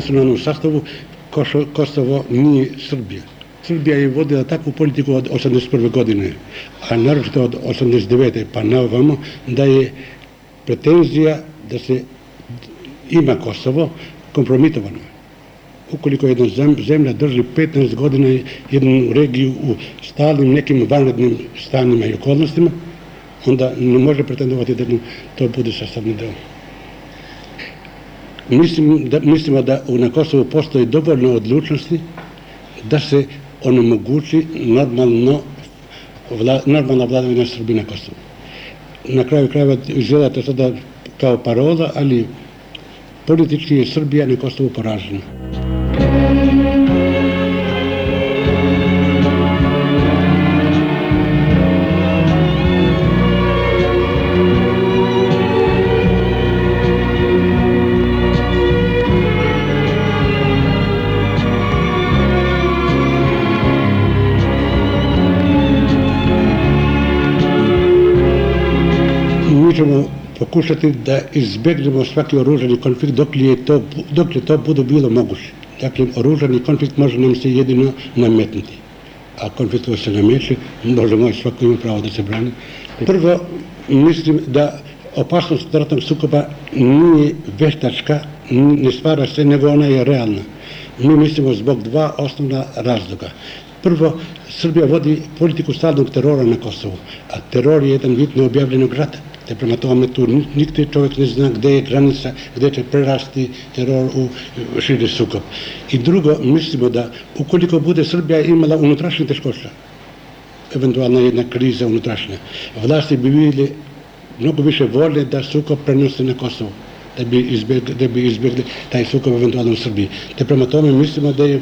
[SPEAKER 20] националном составу Kosovo nije Srbija. Srbija je vodila takvu politiku od 81. godine, a naročito od 89. pa na ovamo, da je pretenzija da se ima Kosovo kompromitovano. Ukoliko jedna zemlja drži 15 godina jednu regiju u stalnim nekim vanrednim stanima i okolnostima, onda ne može pretendovati da to bude sastavni deo. Mislim da, mislimo da na Kosovu postoji dovoljno odlučnosti da se onemogući normalno vla, normalna vladavina Srbije na Kosovu. Na kraju krajeva izgleda to sada kao parola, ali politički je Srbija na Kosovu poražena. Pokušati da izbegnemo svaki oružani konflikt dok li je to, dok li to bude bilo moguće. Dakle, oružani konflikt može nam se jedino nametnuti. A konflikt koji se nameće, možemo i svako ima pravo da se brani. Prvo, mislim da opasnost ratnog sukoba nije veštačka, ne stvara se, nego ona je realna. Mi mislimo zbog dva osnovna razloga. Prvo, Srbija vodi politiku stalnog terora na Kosovu, a teror je jedan vid neobjavljenog rata. Te prema tome tu nikde čovjek ne zna gde je granica, gde će prerasti teror u širi sukob. I drugo, mislimo da ukoliko bude Srbija imala unutrašnje teškoća, eventualna jedna kriza unutrašnja, vlasti bi vidjeli mnogo više volje da sukob prenose na Kosovo, da bi izbjegli, da bi izbjegli taj sukob eventualno u Srbiji. Te prema tome mislimo da je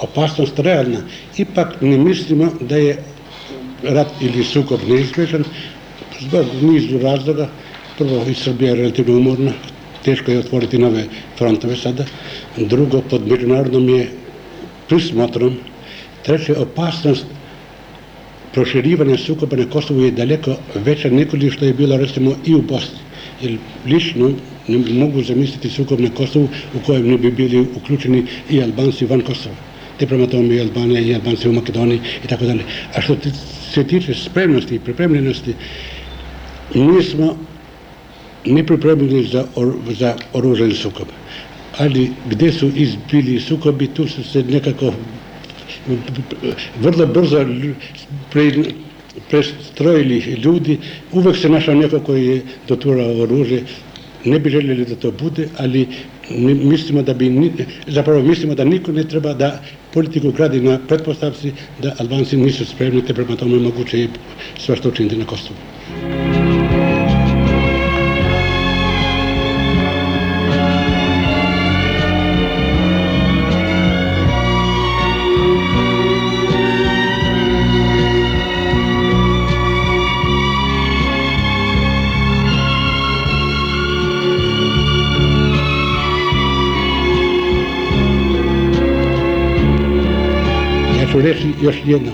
[SPEAKER 20] opasnost realna. Ipak ne mislimo da je rat ili sukob neizbježan, zbog nizu razloga. Prvo, i Srbija je relativno umorna, teško je otvoriti nove frontove sada. Drugo, pod međunarodnom je prismotrom. Treće, opasnost proširivanja sukoba na Kosovu je daleko veća nekoli što je bilo recimo i u Bosni. Jer lično ne mogu zamisliti sukob na Kosovu u kojem ne bi bili uključeni i Albanci van Kosova. Te prema tome i Albanija i Albanci u Makedoniji i tako dalje. A što se tiče spremnosti i pripremljenosti, nismo ni pripremljeni za, or, za oružani sukob. Ali gde su izbili sukobi, tu su se nekako vrlo brzo pre, prestrojili ljudi. Uvek se našao neko koji je doturao oružje. Ne bi željeli da to bude, ali mislimo da bi, zapravo mislimo da niko ne treba da politiku gradi na pretpostavci da Albanci nisu spremni, te prema tome moguće i sve što učiniti na Kosovu. Još jedno.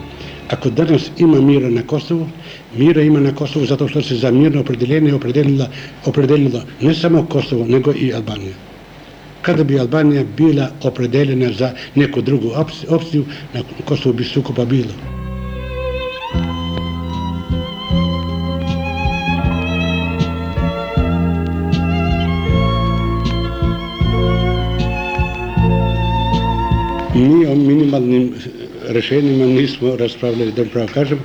[SPEAKER 20] Ako danas ima mira na Kosovu, mira ima na Kosovu zato što se za mirno opredeljenje opredelila, opredelilo ne samo Kosovo, nego i Albanija. kada bi Albanija bila opredeljena za neku drugu opciju, na Kosovu bi sukoba bilo. Mi o minimalnim rešenjima nismo raspravljali, da pravo kažem,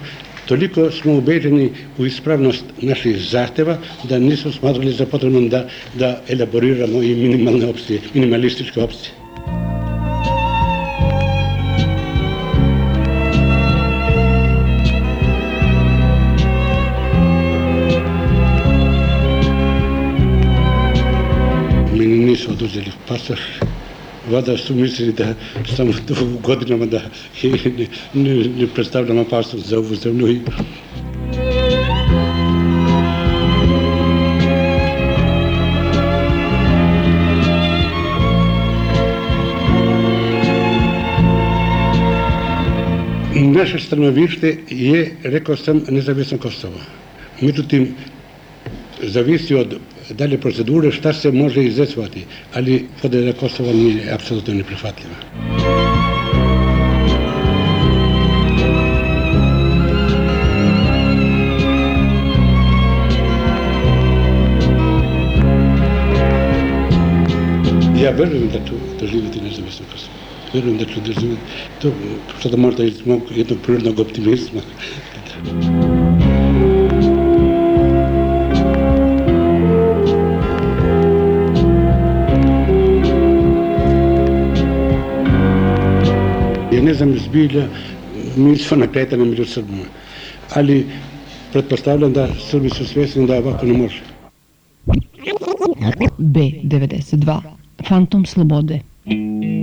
[SPEAKER 20] toliko smo ubeđeni u ispravnost naših zahteva da nismo smatrali za potrebno da, da elaboriramo i minimalne opcije, minimalističke opcije. Meni nisu oduzeli pasoš, Vada su mislili da samo to u godinama da ne, ne, ne predstavljam opasnost za ovu zemlju. I... Naše stanovište je, rekao sam, nezavisno Kosovo. Međutim, zavisi od dalje procedure šta se može izrecovati, ali podela Kosova nije apsolutno neprihvatljiva. Ja verujem da ću doživjeti nezavisno Kosovo. Verujem da ću doživjeti to, sada možda iz mog jednog prirodnog optimizma. Ne znam zbilja, mi smo nakretani među Srbima, ali pretpostavljam da Srbi su svjesni da ovako ne može.
[SPEAKER 10] B92 Fantom slobode
[SPEAKER 19] I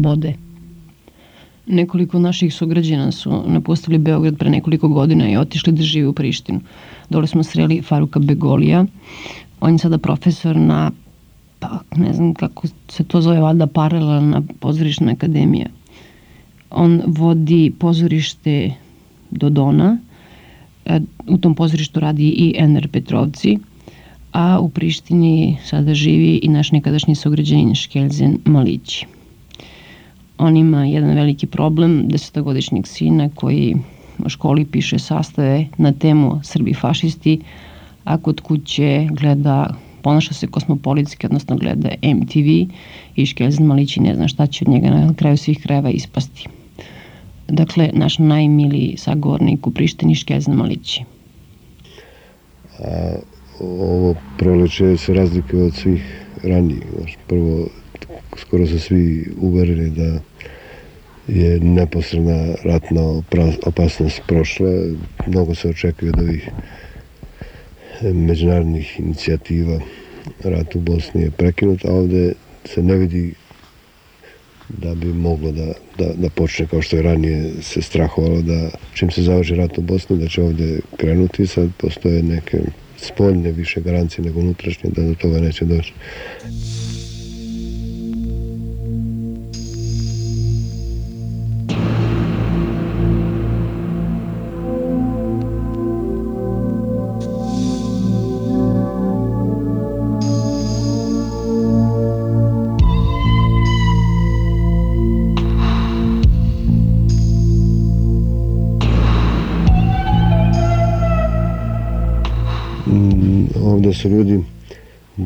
[SPEAKER 2] slobode. Nekoliko naših sugrađana su napustili Beograd pre nekoliko godina i otišli da žive u Prištinu. Dole smo sreli Faruka Begolija. On je sada profesor na, pa ne znam kako se to zove, valjda paralelna pozorišna akademija. On vodi pozorište Dodona. E, U tom pozorištu radi i Ener Petrovci, a u Prištini sada živi i naš nekadašnji sugrađanin Škelzen Malići. On ima jedan veliki problem, desetogodišnjeg sina koji u školi piše sastave na temu Srbi fašisti, a kod kuće gleda, ponaša se kosmopolitski, odnosno gleda MTV i Škelzen Malići ne zna šta će od njega na kraju svih krajeva ispasti. Dakle, naš najmiliji sagovornik u Prištini Škelzen Malići.
[SPEAKER 9] A ovo proleće se razlikuje od svih ranijih. Prvo, skoro su svi uvereni da je neposredna ratna opasnost prošla. Mnogo se očekuje od ovih međunarodnih inicijativa. Rat u Bosni je prekinut, a ovde se ne vidi da bi moglo da, da, da počne kao što je ranije se strahovalo da čim se završi rat u Bosni da će ovde krenuti sad postoje neke spoljne više garancije nego unutrašnje da do toga neće doći.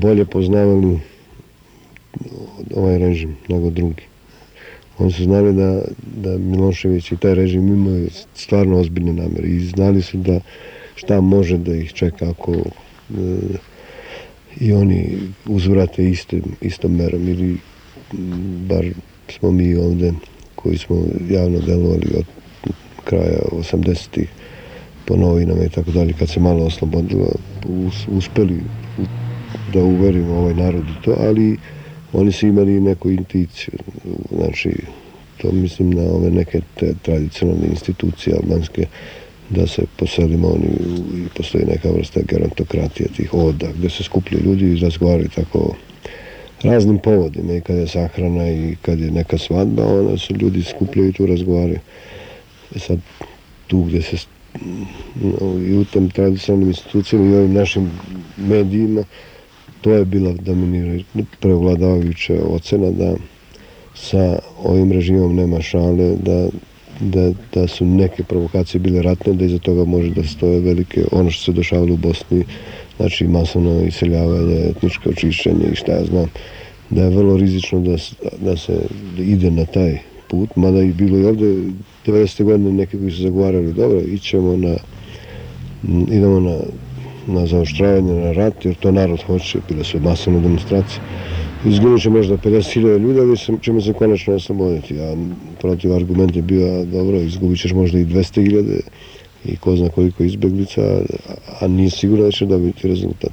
[SPEAKER 9] Bolje poznavali ovaj režim nego drugi. Oni su znali da, da Milošević i taj režim imaju stvarno ozbiljne namere i znali su da šta može da ih čeka ako e, i oni uzvrate istim, istom merom ili m, bar smo mi ovde koji smo javno delovali od kraja 80-ih po novinama i tako dalje, kad se malo oslobodilo, us, uspeli u- da uverimo ovaj narod u to, ali oni su imali neku intuiciju, znači to mislim na ove neke te tradicionalne institucije albanske, da se poselimo oni i postoji neka vrsta gerontokratije tih oda, gde se skupljaju ljudi i razgovaraju tako raznim povodima i kad je sahrana i kad je neka svadba, onda se ljudi skupljaju i tu razgovaraju. E sad, tu gde se no, i u tom tradicionalnim institucijama i ovim našim medijima, to je bila dominirajuća, prevladavajuća ocena da sa ovim režimom nema šale, da, da, da su neke provokacije bile ratne, da iza toga može da stoje velike, ono što se dešavalo u Bosni, znači masovno iseljavanje, etničko očišćenje i šta ja znam, da je vrlo rizično da, da se ide na taj put, mada i bilo i ovde 90. godine neki koji su zagovarali, dobro, ićemo na, idemo na, na zaoštravanje, na rat, jer to narod hoće, bile su masovne demonstracije. Izginut će možda 50.000 ljudi, ali ćemo se konačno osloboditi. A protiv argument je bio, dobro, izgubit ćeš možda i 200.000 i ko zna koliko izbeglica, a, a nije sigurno da će dobiti rezultat.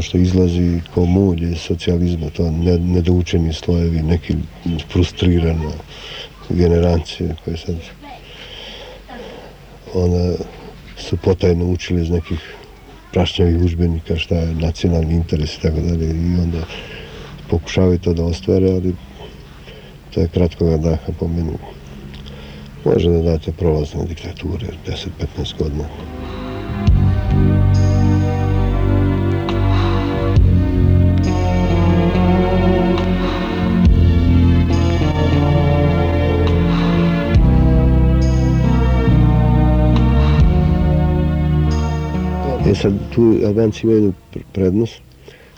[SPEAKER 9] Ono što izlazi kao mulje iz socijalizma, to nedoučeni slojevi, neki frustrirana generacije koje sad ona su potajno učili iz nekih prašnjavih užbenika šta je nacionalni interes i tako dalje i onda pokušavaju to da ostvare, ali to je kratkoga daha po meni. Može da date prolazne diktature 10-15 godina. E sad, tu Albanci imaju jednu prednost,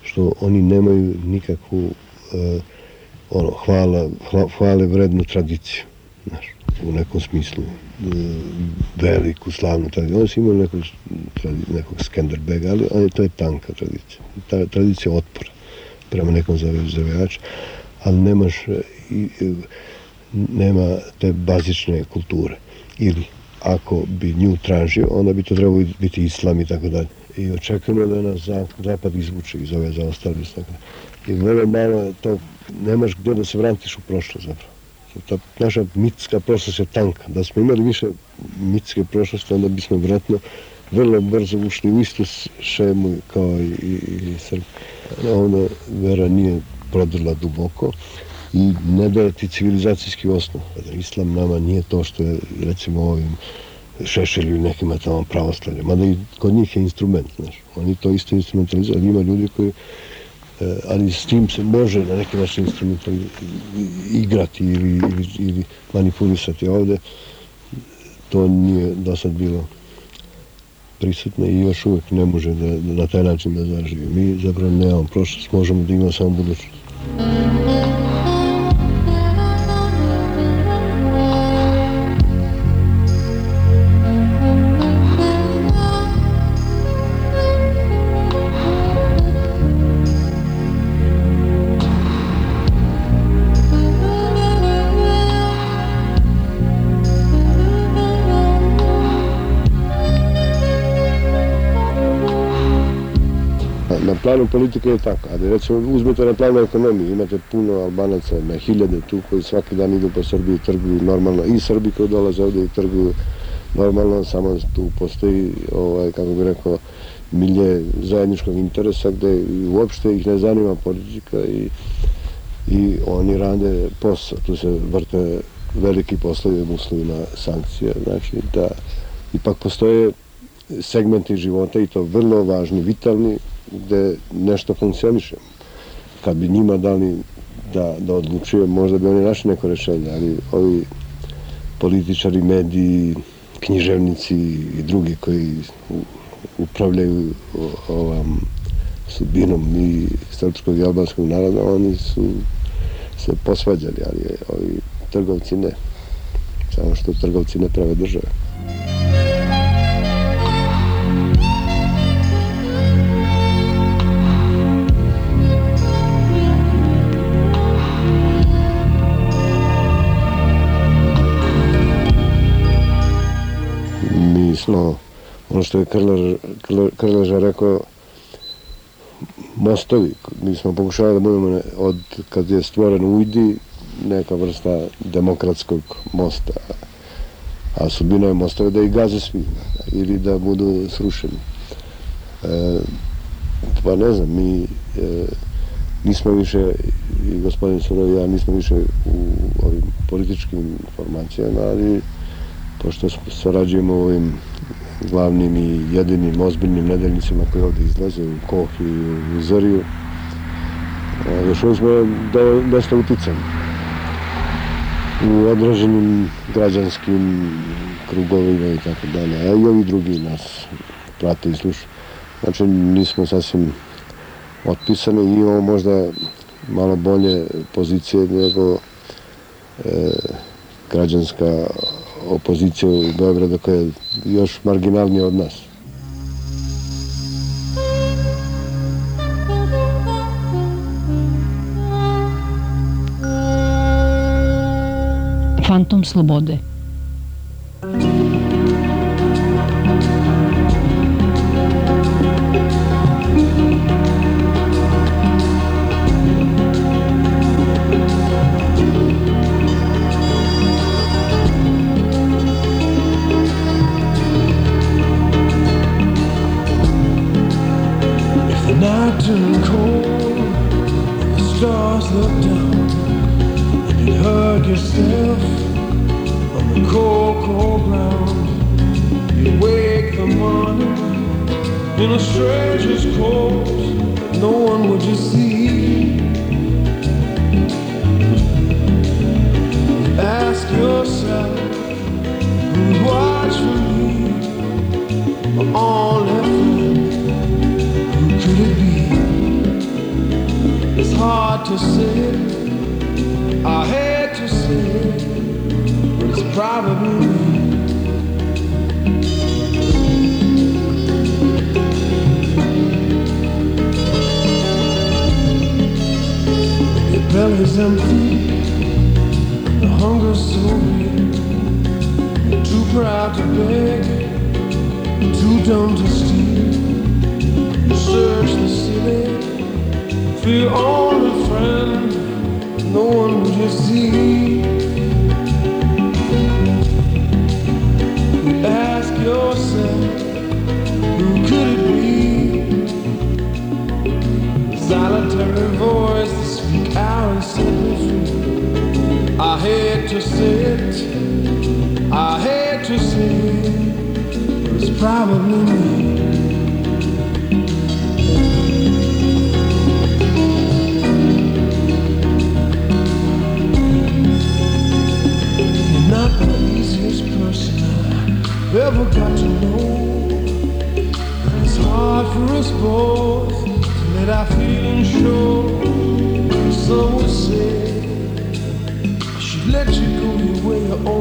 [SPEAKER 9] što oni nemaju nikakvu uh, ono, hvala, hvale vrednu tradiciju, znaš, u nekom smislu, uh, veliku, slavnu tradiciju. Oni su imali nekog, nekog Skenderbega, ali, ali to je tanka tradicija. Ta tradicija otpora prema nekom zavejaču, ali nemaš, i, nema te bazične kulture. Ili ako bi nju tražio, onda bi to trebalo biti islam i tako dalje. I očekujemo da nas zapad izvuče iz ove zaostali. Tako. I vrlo malo to, nemaš gdje da se vratiš u prošlost zapravo. Ta naša mitska prošlost je tanka. Da smo imali više mitske prošlosti, onda bismo vratno vrlo brzo ušli u istu šemu kao i, i, i Srbi. Onda vera nije prodrla duboko i ne daje ti civilizacijski osnov. Islam nama nije to što je recimo ovim šešelju nekima tamo pravoslavlje, mada i kod njih je instrument, znaš. Oni to isto instrumentalizuju, ali ima ljudi koji e, ali s tim se može na neki način instrumental igrati ili, ili, ili manipulisati ovde. To nije do sad bilo prisutno i još uvek ne može da, da na taj način da zaživi. Mi zapravo nemamo prošlost, možemo da imamo samo budućnost. planu politike je tako, ali recimo uzmete na planu ekonomije, imate puno Albanaca, na hiljade tu koji svaki dan idu po Srbiji, trguju normalno, i Srbi koji dolaze ovde i trguju normalno, samo tu postoji, ovaj, kako bih rekao, milje zajedničkog interesa gde uopšte ih ne zanima politika i, i oni rade posao, tu se vrte veliki poslovi u uslovima sankcija, znači da ipak postoje segmenti života i to vrlo važni, vitalni, gde nešto funkcioniše. Kad bi njima dali da, da odlučuje, možda bi oni našli neko rešenje, ali ovi političari, mediji, književnici i drugi koji upravljaju ovom sudbinom i srpskog i albanskog naroda, oni su se posvađali, ali ovi trgovci ne. Samo što trgovci ne prave države. Smo, ono što je Krlež, Krleža rekao, mostovi. Mi smo pokušali da budemo od kad je stvoren UIDI neka vrsta demokratskog mosta. A sudbina je mostove da i gaze svi ili da budu srušeni. E, pa ne znam, mi e, nismo više, i gospodin Surov i ja nismo više u ovim političkim formacijama, ali pošto sarađujemo ovim glavnim i jedinim ozbiljnim nedeljnicima koji ovde izlaze u Koh i u Zoriju, još uvijek smo do, dosta uticani u određenim građanskim krugovima i tako dalje, a i ovi drugi nas prate i slušaju. Znači nismo sasvim otpisani i imamo možda malo bolje pozicije nego e, građanska opozicija u Beogradu koja je još marginalnija od nas.
[SPEAKER 2] Fantom slobode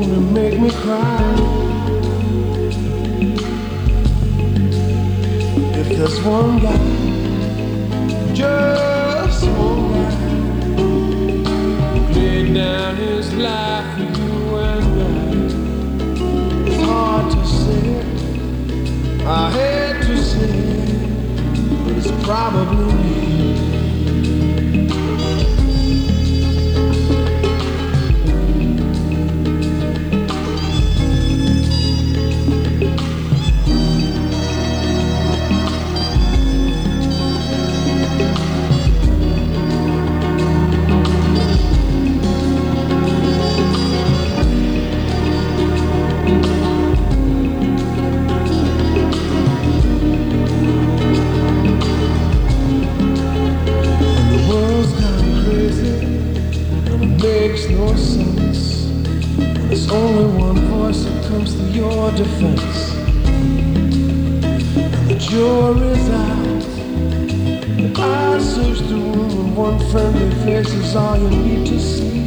[SPEAKER 21] only make me cry. If there's one guy, just one guy, laid down his life for you and I. It's hard to say I hate to say but it's probably me. Your defense. The jury's out. I search the room, and one friendly face is all you need to see.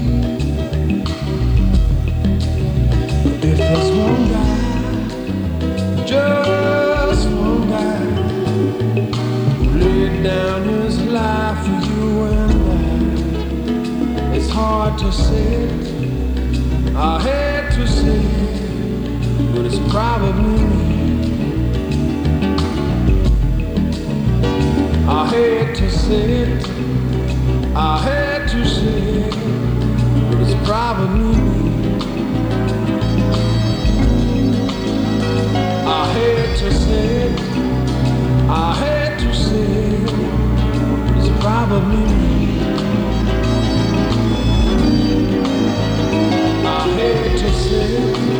[SPEAKER 21] But if there's one guy, just one guy who laid down his life for you and I. It's hard to say I hate to say but it's probably me. I hate to say it, I hate to say it, but it's probably me. I hate to say it, I hate to say it, it's probably me. I hate to say it,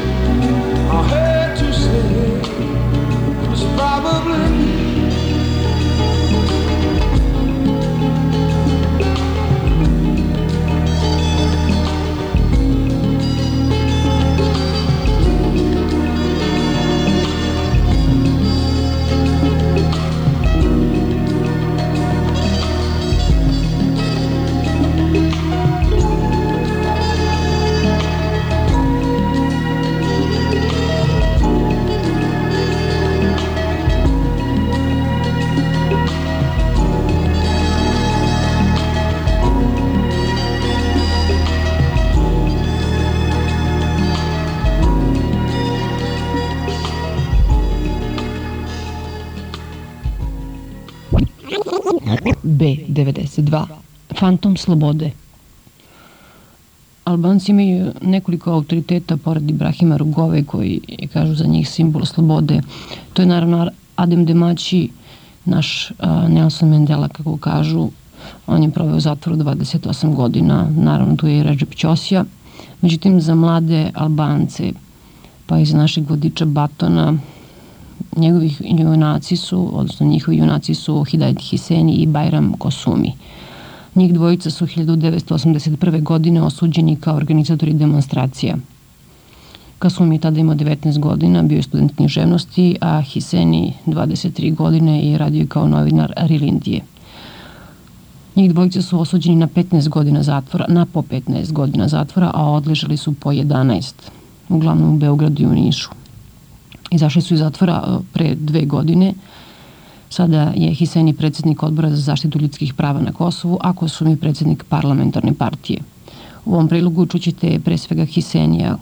[SPEAKER 2] B92 Fantom slobode Albanci imaju nekoliko autoriteta pored Ibrahima Rugove koji je, kažu za njih simbol slobode. To je naravno Adem Demaći, naš uh, Nelson Mandela, kako kažu, On je proveo zatvoru 28 godina, naravno tu je i Recep Ćosija. Međutim, za mlade Albance, pa i za našeg vodiča Batona, njegovi junaci su, odnosno njihovi junaci su Hidayet Hiseni i Bajram Kosumi. Njih dvojica su 1981. godine osuđeni kao organizatori demonstracija. Kasumi je tada imao 19 godina, bio je student književnosti, a Hiseni 23 godine i radio kao novinar Rilindije. Njih dvojica su osuđeni na 15 godina zatvora, na po 15 godina zatvora, a odležali su po 11, uglavnom u Beogradu i u Nišu. Izašli su iz zatvora e, pre dve godine, Sada je Hiseni predsednik odbora za zaštitu ljudskih prava na Kosovu, a Kosum je predsednik parlamentarne partije. U ovom prilogu čućete pre svega Hisenija,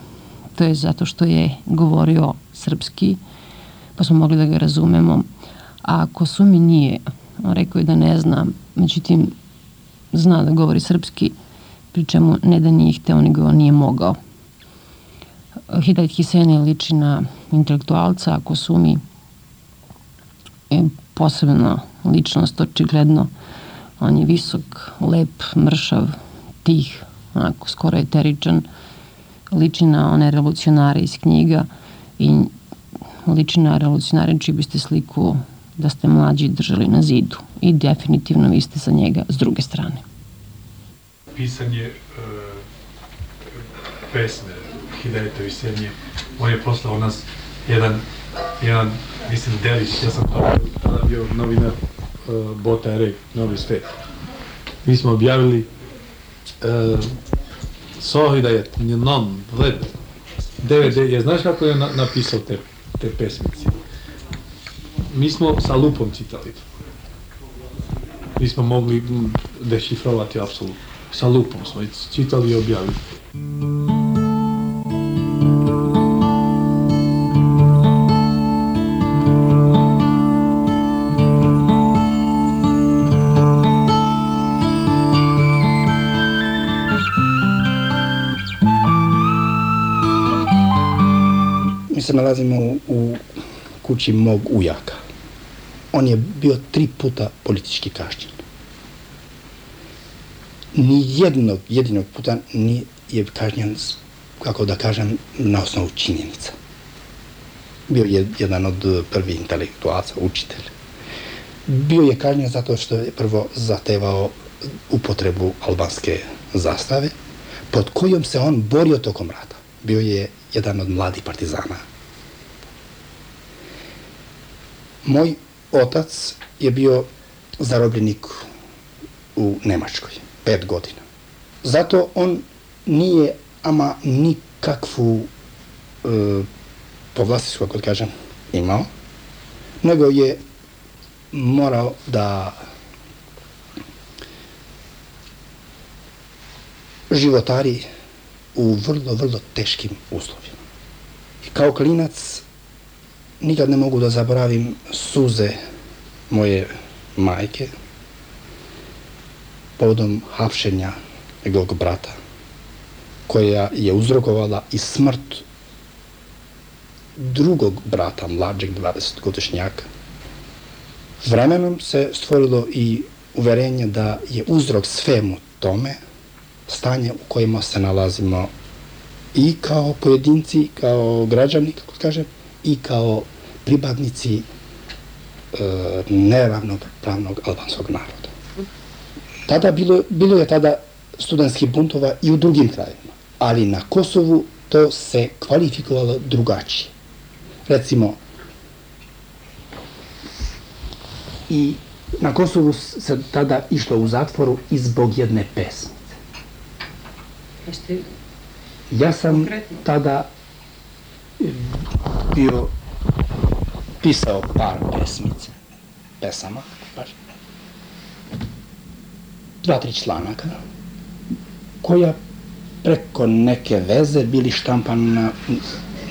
[SPEAKER 2] to je zato što je govorio srpski, pa smo mogli da ga razumemo. A Kosumi nije, rekao je da ne zna, međutim zna da govori srpski, pri čemu ne da nije hteo, nego nije mogao. Hidayet Hiseni liči na intelektualca, a Kosumi je ličnost, očigledno. On je visok, lep, mršav, tih, onako skoro eteričan, liči na one revolucionare iz knjiga i liči na revolucionare čiji biste sliku da ste mlađi držali na zidu i definitivno vi ste sa njega s druge strane.
[SPEAKER 12] Pisanje uh, pesme Hidayetovi Senje, on je poslao nas jedan, jedan mislim, delić, ja sam tada bio novinar uh, Bota R, Novi svet. Mi smo objavili uh, Sohi da je non, led, DVD, je, znaš kako je na, napisao te, te pesmice? Mi smo sa lupom čitali to. Mi smo mogli dešifrovati apsolutno. Sa lupom smo čitali i objavili.
[SPEAKER 22] Se nalazimo u, u kući mog ujaka. On je bio tri puta politički kažnjen. Ni jednog, jedinog puta ni je kažnjen, kako da kažem, na osnovu činjenica. Bio je jedan od prvi intelektualca, učitelj. Bio je kažnjen zato što je prvo zatevao upotrebu albanske zastave, pod kojom se on borio tokom rata. Bio je jedan od mladih partizana Moj otac je bio zarobljenik u Nemačkoj, pet godina. Zato on nije ama nikakvu e, povlasticu, kako da kažem, imao, nego je morao da životari u vrlo, vrlo teškim uslovima. Kao klinac nikad ne mogu da zaboravim suze moje majke povodom hapšenja njegovog brata, koja je uzrokovala i smrt drugog brata, mlađeg 20-godišnjaka. Vremenom se stvorilo i uverenje da je uzrok svemu tome stanje u kojima se nalazimo i kao pojedinci, kao građani, kako kažem, i kao pripadnici e, neravnopravnog albanskog naroda. Tada bilo, bilo je tada studentskih buntova i u drugim krajevima, ali na Kosovu to se kvalifikovalo drugačije. Recimo, i na Kosovu se tada išlo u zatvoru i zbog jedne pesmice. Ja sam tada bio pisao par pesmice, pesama, baš, dva, tri članaka, koja preko neke veze bili štampani na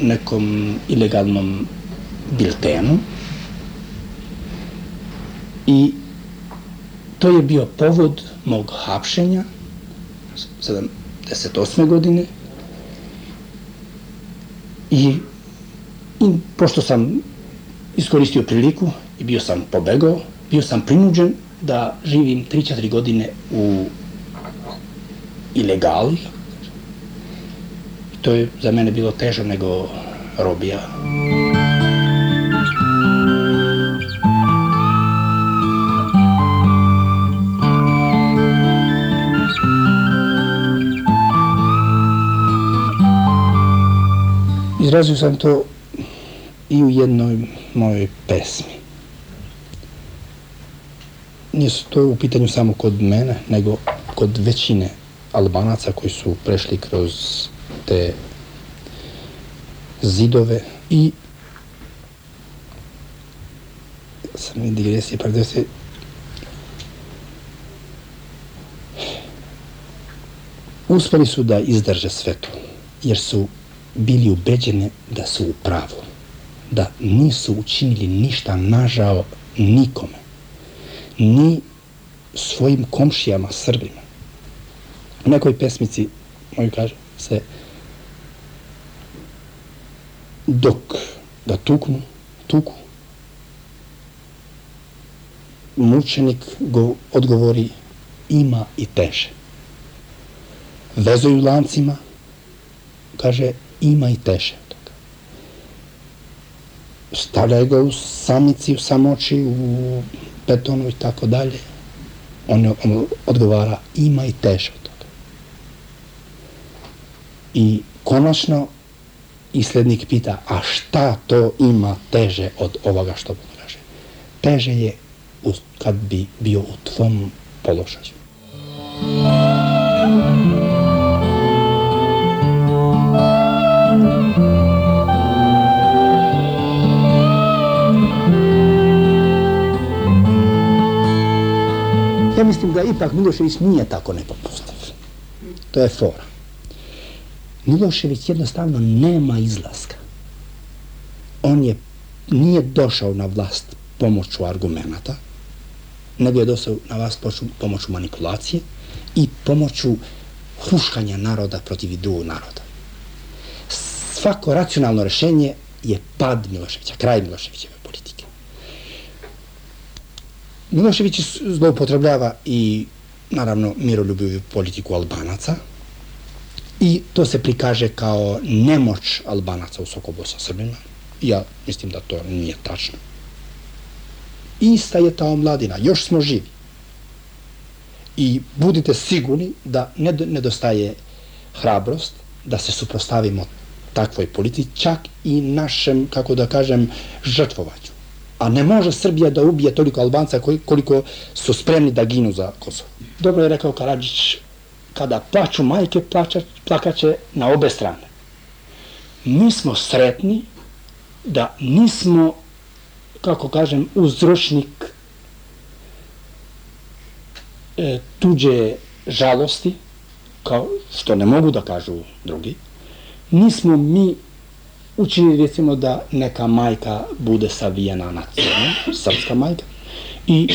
[SPEAKER 22] nekom ilegalnom biltenu i to je bio povod mog hapšenja 78. godine i, i pošto sam iskoristio priliku i bio sam pobegao, bio sam prinuđen da živim 3-4 godine u ilegali. To je za mene bilo teže nego robija. Izrazio sam to i u jednoj mojoj pesmi. Nije to u pitanju samo kod mene, nego kod većine Albanaca koji su prešli kroz te zidove i sad mi digresije, pa da se uspeli su da izdrže sve to, jer su bili ubeđeni da su u pravu, da nisu učinili ništa nažao nikome, ni svojim komšijama Srbima. U nekoj pesmici, moj kaže, se dok ga tuknu, tuku, mučenik go odgovori ima i teže. Vezuju lancima, kaže ima i teže od toga. Stavljaju ga u samici, u samoći, u betonu i tako dalje. On, on odgovara ima i teže od toga. I konačno islednik pita, a šta to ima teže od ovoga što kaže? Teže je kad bi bio u tvom položaju. Ja mislim da ipak Milošević nije tako nepopustiv. To je fora. Milošević jednostavno nema izlaska. On je nije došao na vlast pomoću argumenta, nego je došao na vlast pomoću manipulacije i pomoću huškanja naroda protiv drugog naroda. Svako racionalno rešenje je pad Miloševića, kraj Miloševićeve politike. Milošević zloupotrebljava i naravno miroljubivu politiku Albanaca, I to se prikaže kao nemoć Albanaca u Sokobu sa Srbima. Ja mislim da to nije tačno. Ista je ta omladina, još smo živi. I budite sigurni da ne nedostaje hrabrost da se suprostavimo takvoj politici, čak i našem, kako da kažem, žrtvovaću. A ne može Srbija da ubije toliko Albanca koliko su spremni da ginu za Kosovo. Dobro je rekao Karadžić, kada plaču majke, plaća, plakaće na obe strane. Mi smo sretni da nismo, kako kažem, uzročnik e, tuđe žalosti, kao što ne mogu da kažu drugi, nismo mi učinili recimo da neka majka bude savijena na crno, srpska majka, i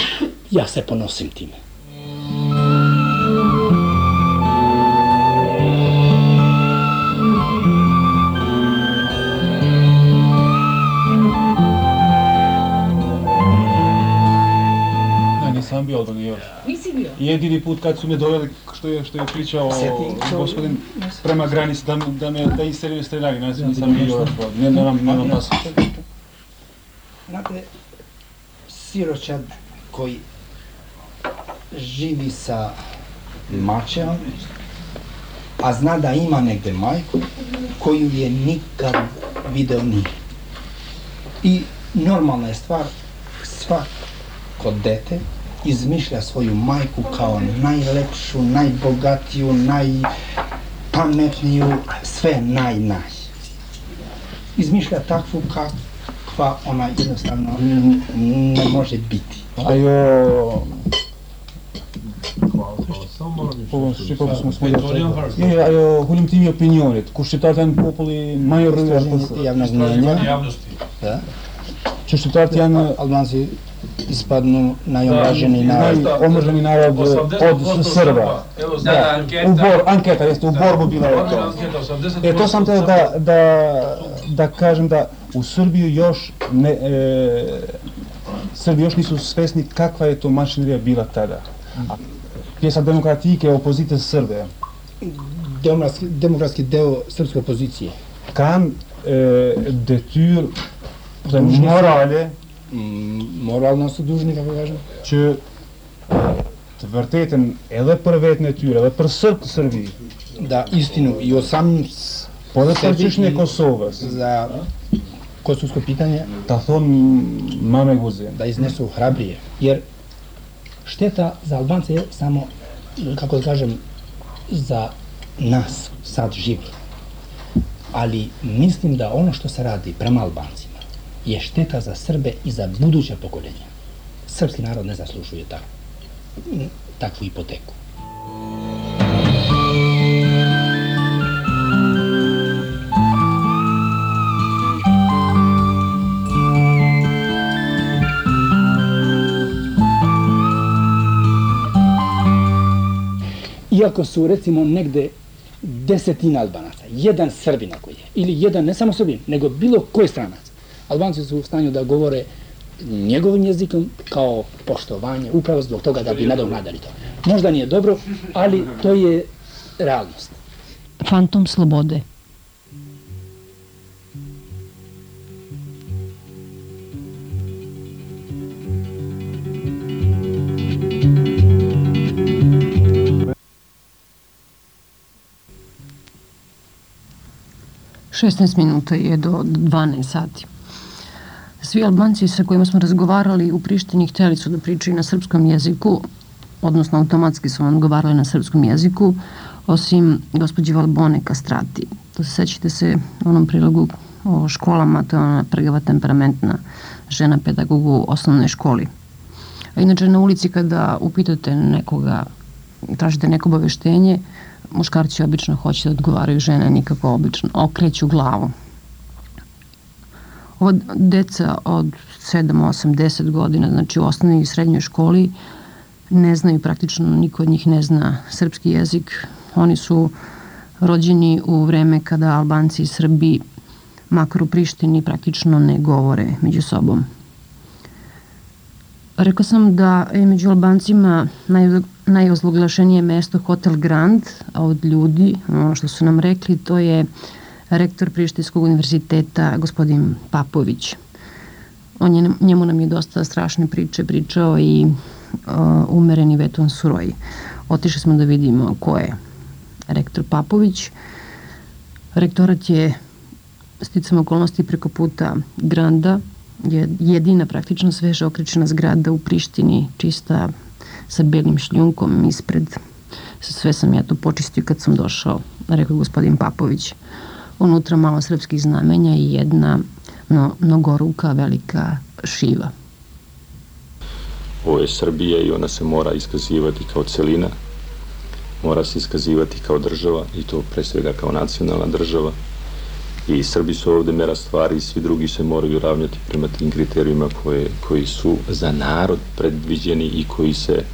[SPEAKER 22] ja se ponosim time.
[SPEAKER 23] sam bio Albanijac.
[SPEAKER 24] Nisi bio?
[SPEAKER 23] Jedini put kad su me doveli, što je, što je pričao gospodin prema granici, da, da me da iselio streljali, ne znam, nisam bio još ne, nemam, nemam pas.
[SPEAKER 22] Znate, siroćad koji živi sa mačeom, a zna da ima negde majku, koju je nikad video nije. I normalna je stvar, svako dete izmišlja svoju majku kao najlepšu, najbogatiju, najpametniju, sve naj, naj. Izmišlja takvu kakva ona jednostavno ne može biti.
[SPEAKER 23] A jo... Po shqiptar mos mos Jo, jo, ajo hulim timi opinionit. Kur shqiptarët janë populli më i
[SPEAKER 22] të javnë ndjenja. Da.
[SPEAKER 23] Që shqiptarët janë
[SPEAKER 22] albanci ispadnu najomraženi narod.
[SPEAKER 23] Najomraženi narod od Srba. Da, u bor, anketa, jeste u borbu bila je to. E, to sam teo da, da, da kažem da u Srbiju još ne, e, Srbi još nisu svesni kakva je to mašinerija bila tada. A pjesa demokratike opozite Srbe.
[SPEAKER 22] Demokratski, demokratski deo srpske opozicije.
[SPEAKER 23] Kan e, detyr morale
[SPEAKER 22] Mm, moralno su dužni, kako kažem.
[SPEAKER 23] që të vërtetën edhe për vetën e tyre, edhe për sërbë të Sërbi,
[SPEAKER 22] Da istinu i o samim
[SPEAKER 23] po edhe për çështjen e Kosovës,
[SPEAKER 22] za kosovsko pitanje
[SPEAKER 23] ta thonë ma me guzim.
[SPEAKER 22] da iznesu hrabrije. Jer šteta za Albance je samo, kako da kažem, za nas sad živi. Ali mislim da ono što se radi prema Albancima je šteta za Srbe i za buduća pokoljenja. Srpski narod ne zaslužuje tak, takvu ipoteku. Iako su recimo negde desetina Albanaca, jedan Srbin ako je, ili jedan ne samo Srbin, nego bilo koji stranac, Albanci su u stanju da govore njegovim jezikom kao poštovanje, upravo zbog toga da bi nadoknadali to. Možda nije dobro, ali to je realnost.
[SPEAKER 2] Fantom slobode. Šestnaest minuta je do 12 sati. Svi Albanci sa kojima smo razgovarali u Prištini hteli su da pričaju na srpskom jeziku, odnosno automatski su vam odgovarali na srpskom jeziku, osim gospođe Valbone Kastrati. To se sećate se u onom prilogu o školama, to je ona prgava temperamentna žena pedagog u osnovnoj školi. A inače na ulici kada upitate nekoga, tražite neko obaveštenje, muškarci obično hoće da odgovaraju, žene nikako obično okreću glavu. Ova deca od 7, 8, 10 godina, znači u osnovnoj i srednjoj školi, ne znaju praktično, niko od njih ne zna srpski jezik. Oni su rođeni u vreme kada Albanci i Srbi, makar u Prištini, praktično ne govore među sobom. Rekao sam da je među Albancima naj, najozloglašenije mesto Hotel Grand, a od ljudi, ono što su nam rekli, to je rektor Prištinskog univerziteta, gospodin Papović. On je, njemu nam je dosta strašne priče pričao i uh, umereni Veton Suroj. Otišli smo da vidimo ko je rektor Papović. Rektorat je sticam okolnosti preko puta Granda, je jedina praktično sveže okričena zgrada u Prištini, čista sa belim šljunkom ispred. Sve sam ja to počistio kad sam došao, rekao gospodin Papović. Unutra malo srpskih znamenja i jedna no, mnogoruka velika šiva.
[SPEAKER 25] Ovo je Srbija i ona se mora iskazivati kao celina, mora se iskazivati kao država i to pre svega kao nacionalna država i Srbi su ovde mera stvari i svi drugi se moraju ravnjati prema tim kriterijima koje, koji su za narod predviđeni i koji se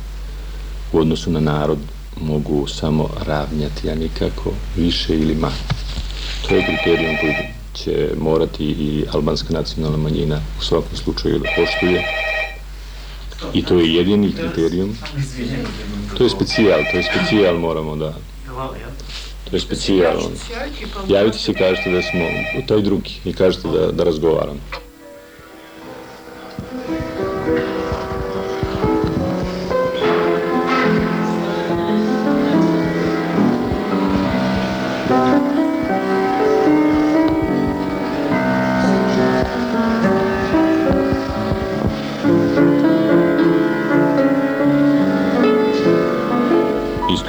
[SPEAKER 25] u odnosu na narod mogu samo ravnjati, a nikako više ili manje. To je kriterijum koji će morati i albanska nacionalna manjina u svakom slučaju da poštuje. I to je jedini kriterijum. To je specijal, to je specijal moramo da... To je specijal. Javite se i kažete da smo, to je drugi, i kažete da, da razgovaramo.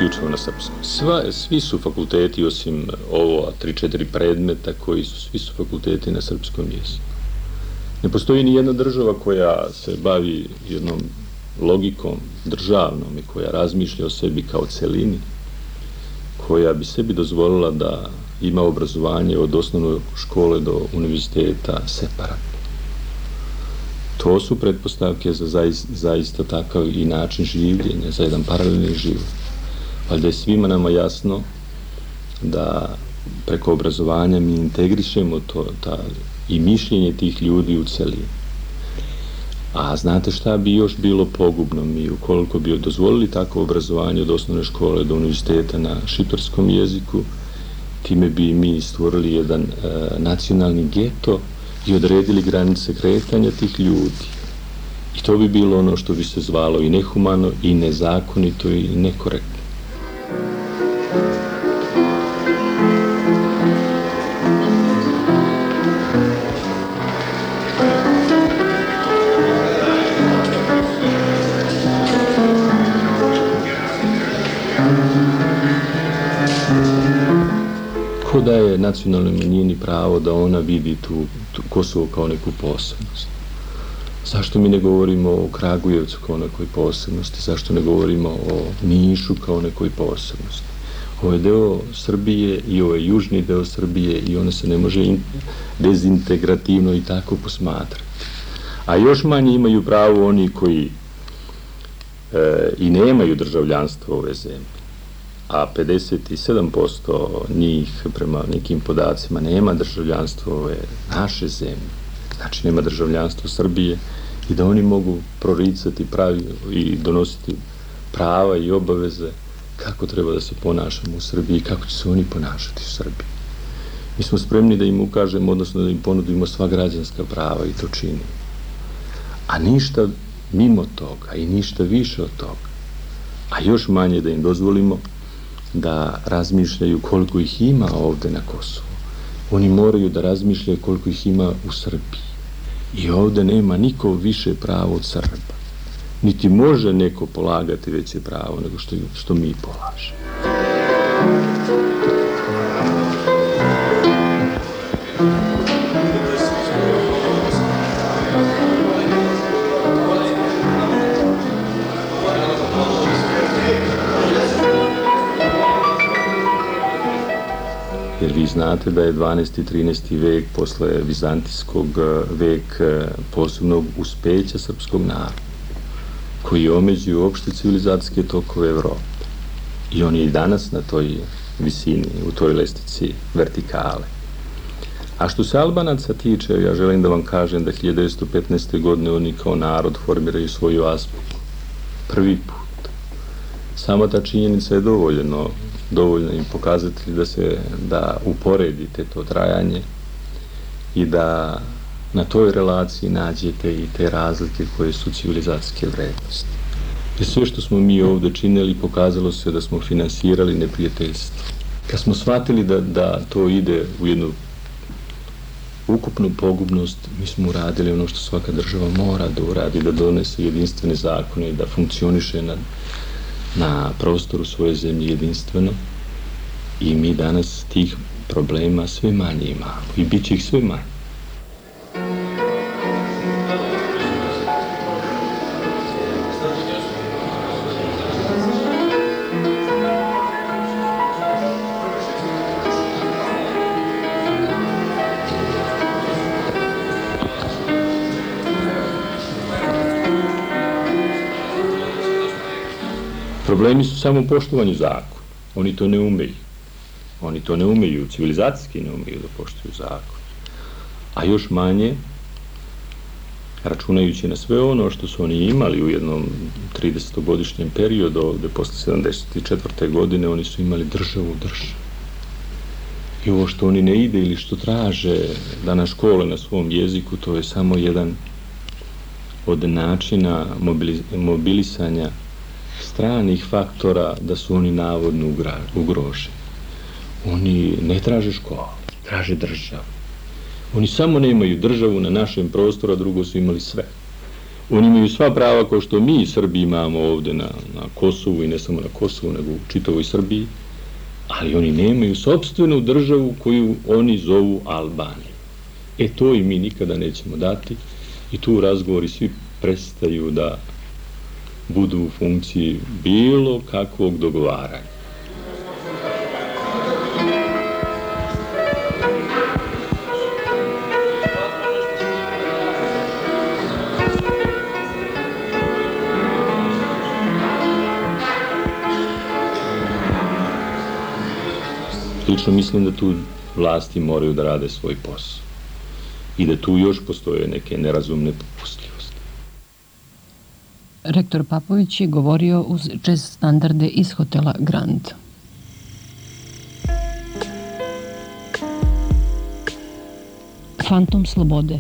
[SPEAKER 25] Isključivo na srpskom. Sva, svi su fakulteti, osim ovo, tri, četiri predmeta, koji su, svi su fakulteti na srpskom jeziku. Ne postoji ni jedna država koja se bavi jednom logikom državnom i koja razmišlja o sebi kao celini, koja bi sebi dozvolila da ima obrazovanje od osnovne škole do univerziteta separatno. To su pretpostavke za zaista, zaista takav i način življenja, za jedan paralelni život ali da je svima nama jasno da preko obrazovanja mi integrišemo to, ta, i mišljenje tih ljudi u celini. A znate šta bi još bilo pogubno mi ukoliko bi dozvolili takvo obrazovanje od osnovne škole do univerziteta na šiptarskom jeziku, time bi mi stvorili jedan e, nacionalni geto i odredili granice kretanja tih ljudi. I to bi bilo ono što bi se zvalo i nehumano, i nezakonito, i nekorektno. Ko daje nacionalnoj manjini pravo da ona vidi tu, tu Kosovo kao neku posebnost? Zašto mi ne govorimo o Kragujevcu kao nekoj posebnosti? Zašto ne govorimo o Nišu kao nekoj posebnosti? Ovo je deo Srbije i ovo je južni deo Srbije i ona se ne može dezintegrativno i tako posmatrati. A još manje imaju pravo oni koji e, i nemaju državljanstvo ove zemlje a 57% njih prema nekim podacima nema državljanstvo ove naše zemlje, znači nema državljanstvo Srbije i da oni mogu proricati pravi i donositi prava i obaveze kako treba da se ponašamo u Srbiji i kako će se oni ponašati u Srbiji. Mi smo spremni da im ukažemo, odnosno da im ponudimo sva građanska prava i to činimo. A ništa mimo toga i ništa više od toga. A još manje da im dozvolimo da razmišljaju koliko ih ima ovde na Kosovu. Oni moraju da razmišljaju koliko ih ima u Srbiji. I ovde nema niko više pravo od Srba. Niti može neko polagati veće pravo nego što, što mi polažemo. Jer vi znate da je 12. i 13. vek posle vizantijskog e, vek e, posebnog uspeća srpskog naroda, koji je omeđuju opšte civilizacijske tokove Evrope. I on je i danas na toj visini, u toj lestici vertikale. A što se Albanaca tiče, ja želim da vam kažem da 1915. godine oni kao narod formiraju svoju aspoku. Prvi put. Sama ta činjenica je dovoljeno dovoljno im pokazatelji da se da uporedite to trajanje i da na toj relaciji nađete i te razlike koje su civilizacijske vrednosti. Jer sve što smo mi ovde činili pokazalo se da smo finansirali neprijateljstvo. Kad smo shvatili da, da to ide u jednu ukupnu pogubnost, mi smo uradili ono što svaka država mora da uradi, da donese jedinstvene zakone i da funkcioniše na na prostoru svoje zemlje jedinstveno i mi danas tih problema sve manje imamo i bit će ih sve manje. Problemi su samo u poštovanju zakona. Oni to ne umeju. Oni to ne umeju, civilizacijski ne umeju da poštuju zakon. A još manje, računajući na sve ono što su oni imali u jednom 30-godišnjem periodu, ovde posle 74. godine, oni su imali državu državu. I ovo što oni ne ide ili što traže da na škole na svom jeziku, to je samo jedan od načina mobilisanja stranih faktora da su oni navodno ugroženi. Oni ne traže školu, traže državu. Oni samo nemaju državu na našem prostoru, a drugo su imali sve. Oni imaju sva prava kao što mi Srbi imamo ovde na, na Kosovu i ne samo na Kosovu, nego u čitavoj Srbiji, ali oni nemaju sobstvenu državu koju oni zovu Albaniju. E to i mi nikada nećemo dati i tu razgovori svi prestaju da budu u funkciji bilo kakvog dogovaranja. Lično mislim da tu vlasti moraju da rade svoj posao i da tu još postoje neke nerazumne popustljivosti.
[SPEAKER 2] Rektor Papović je govorio uz jazz standarde iz hotela Grand. Fantom slobode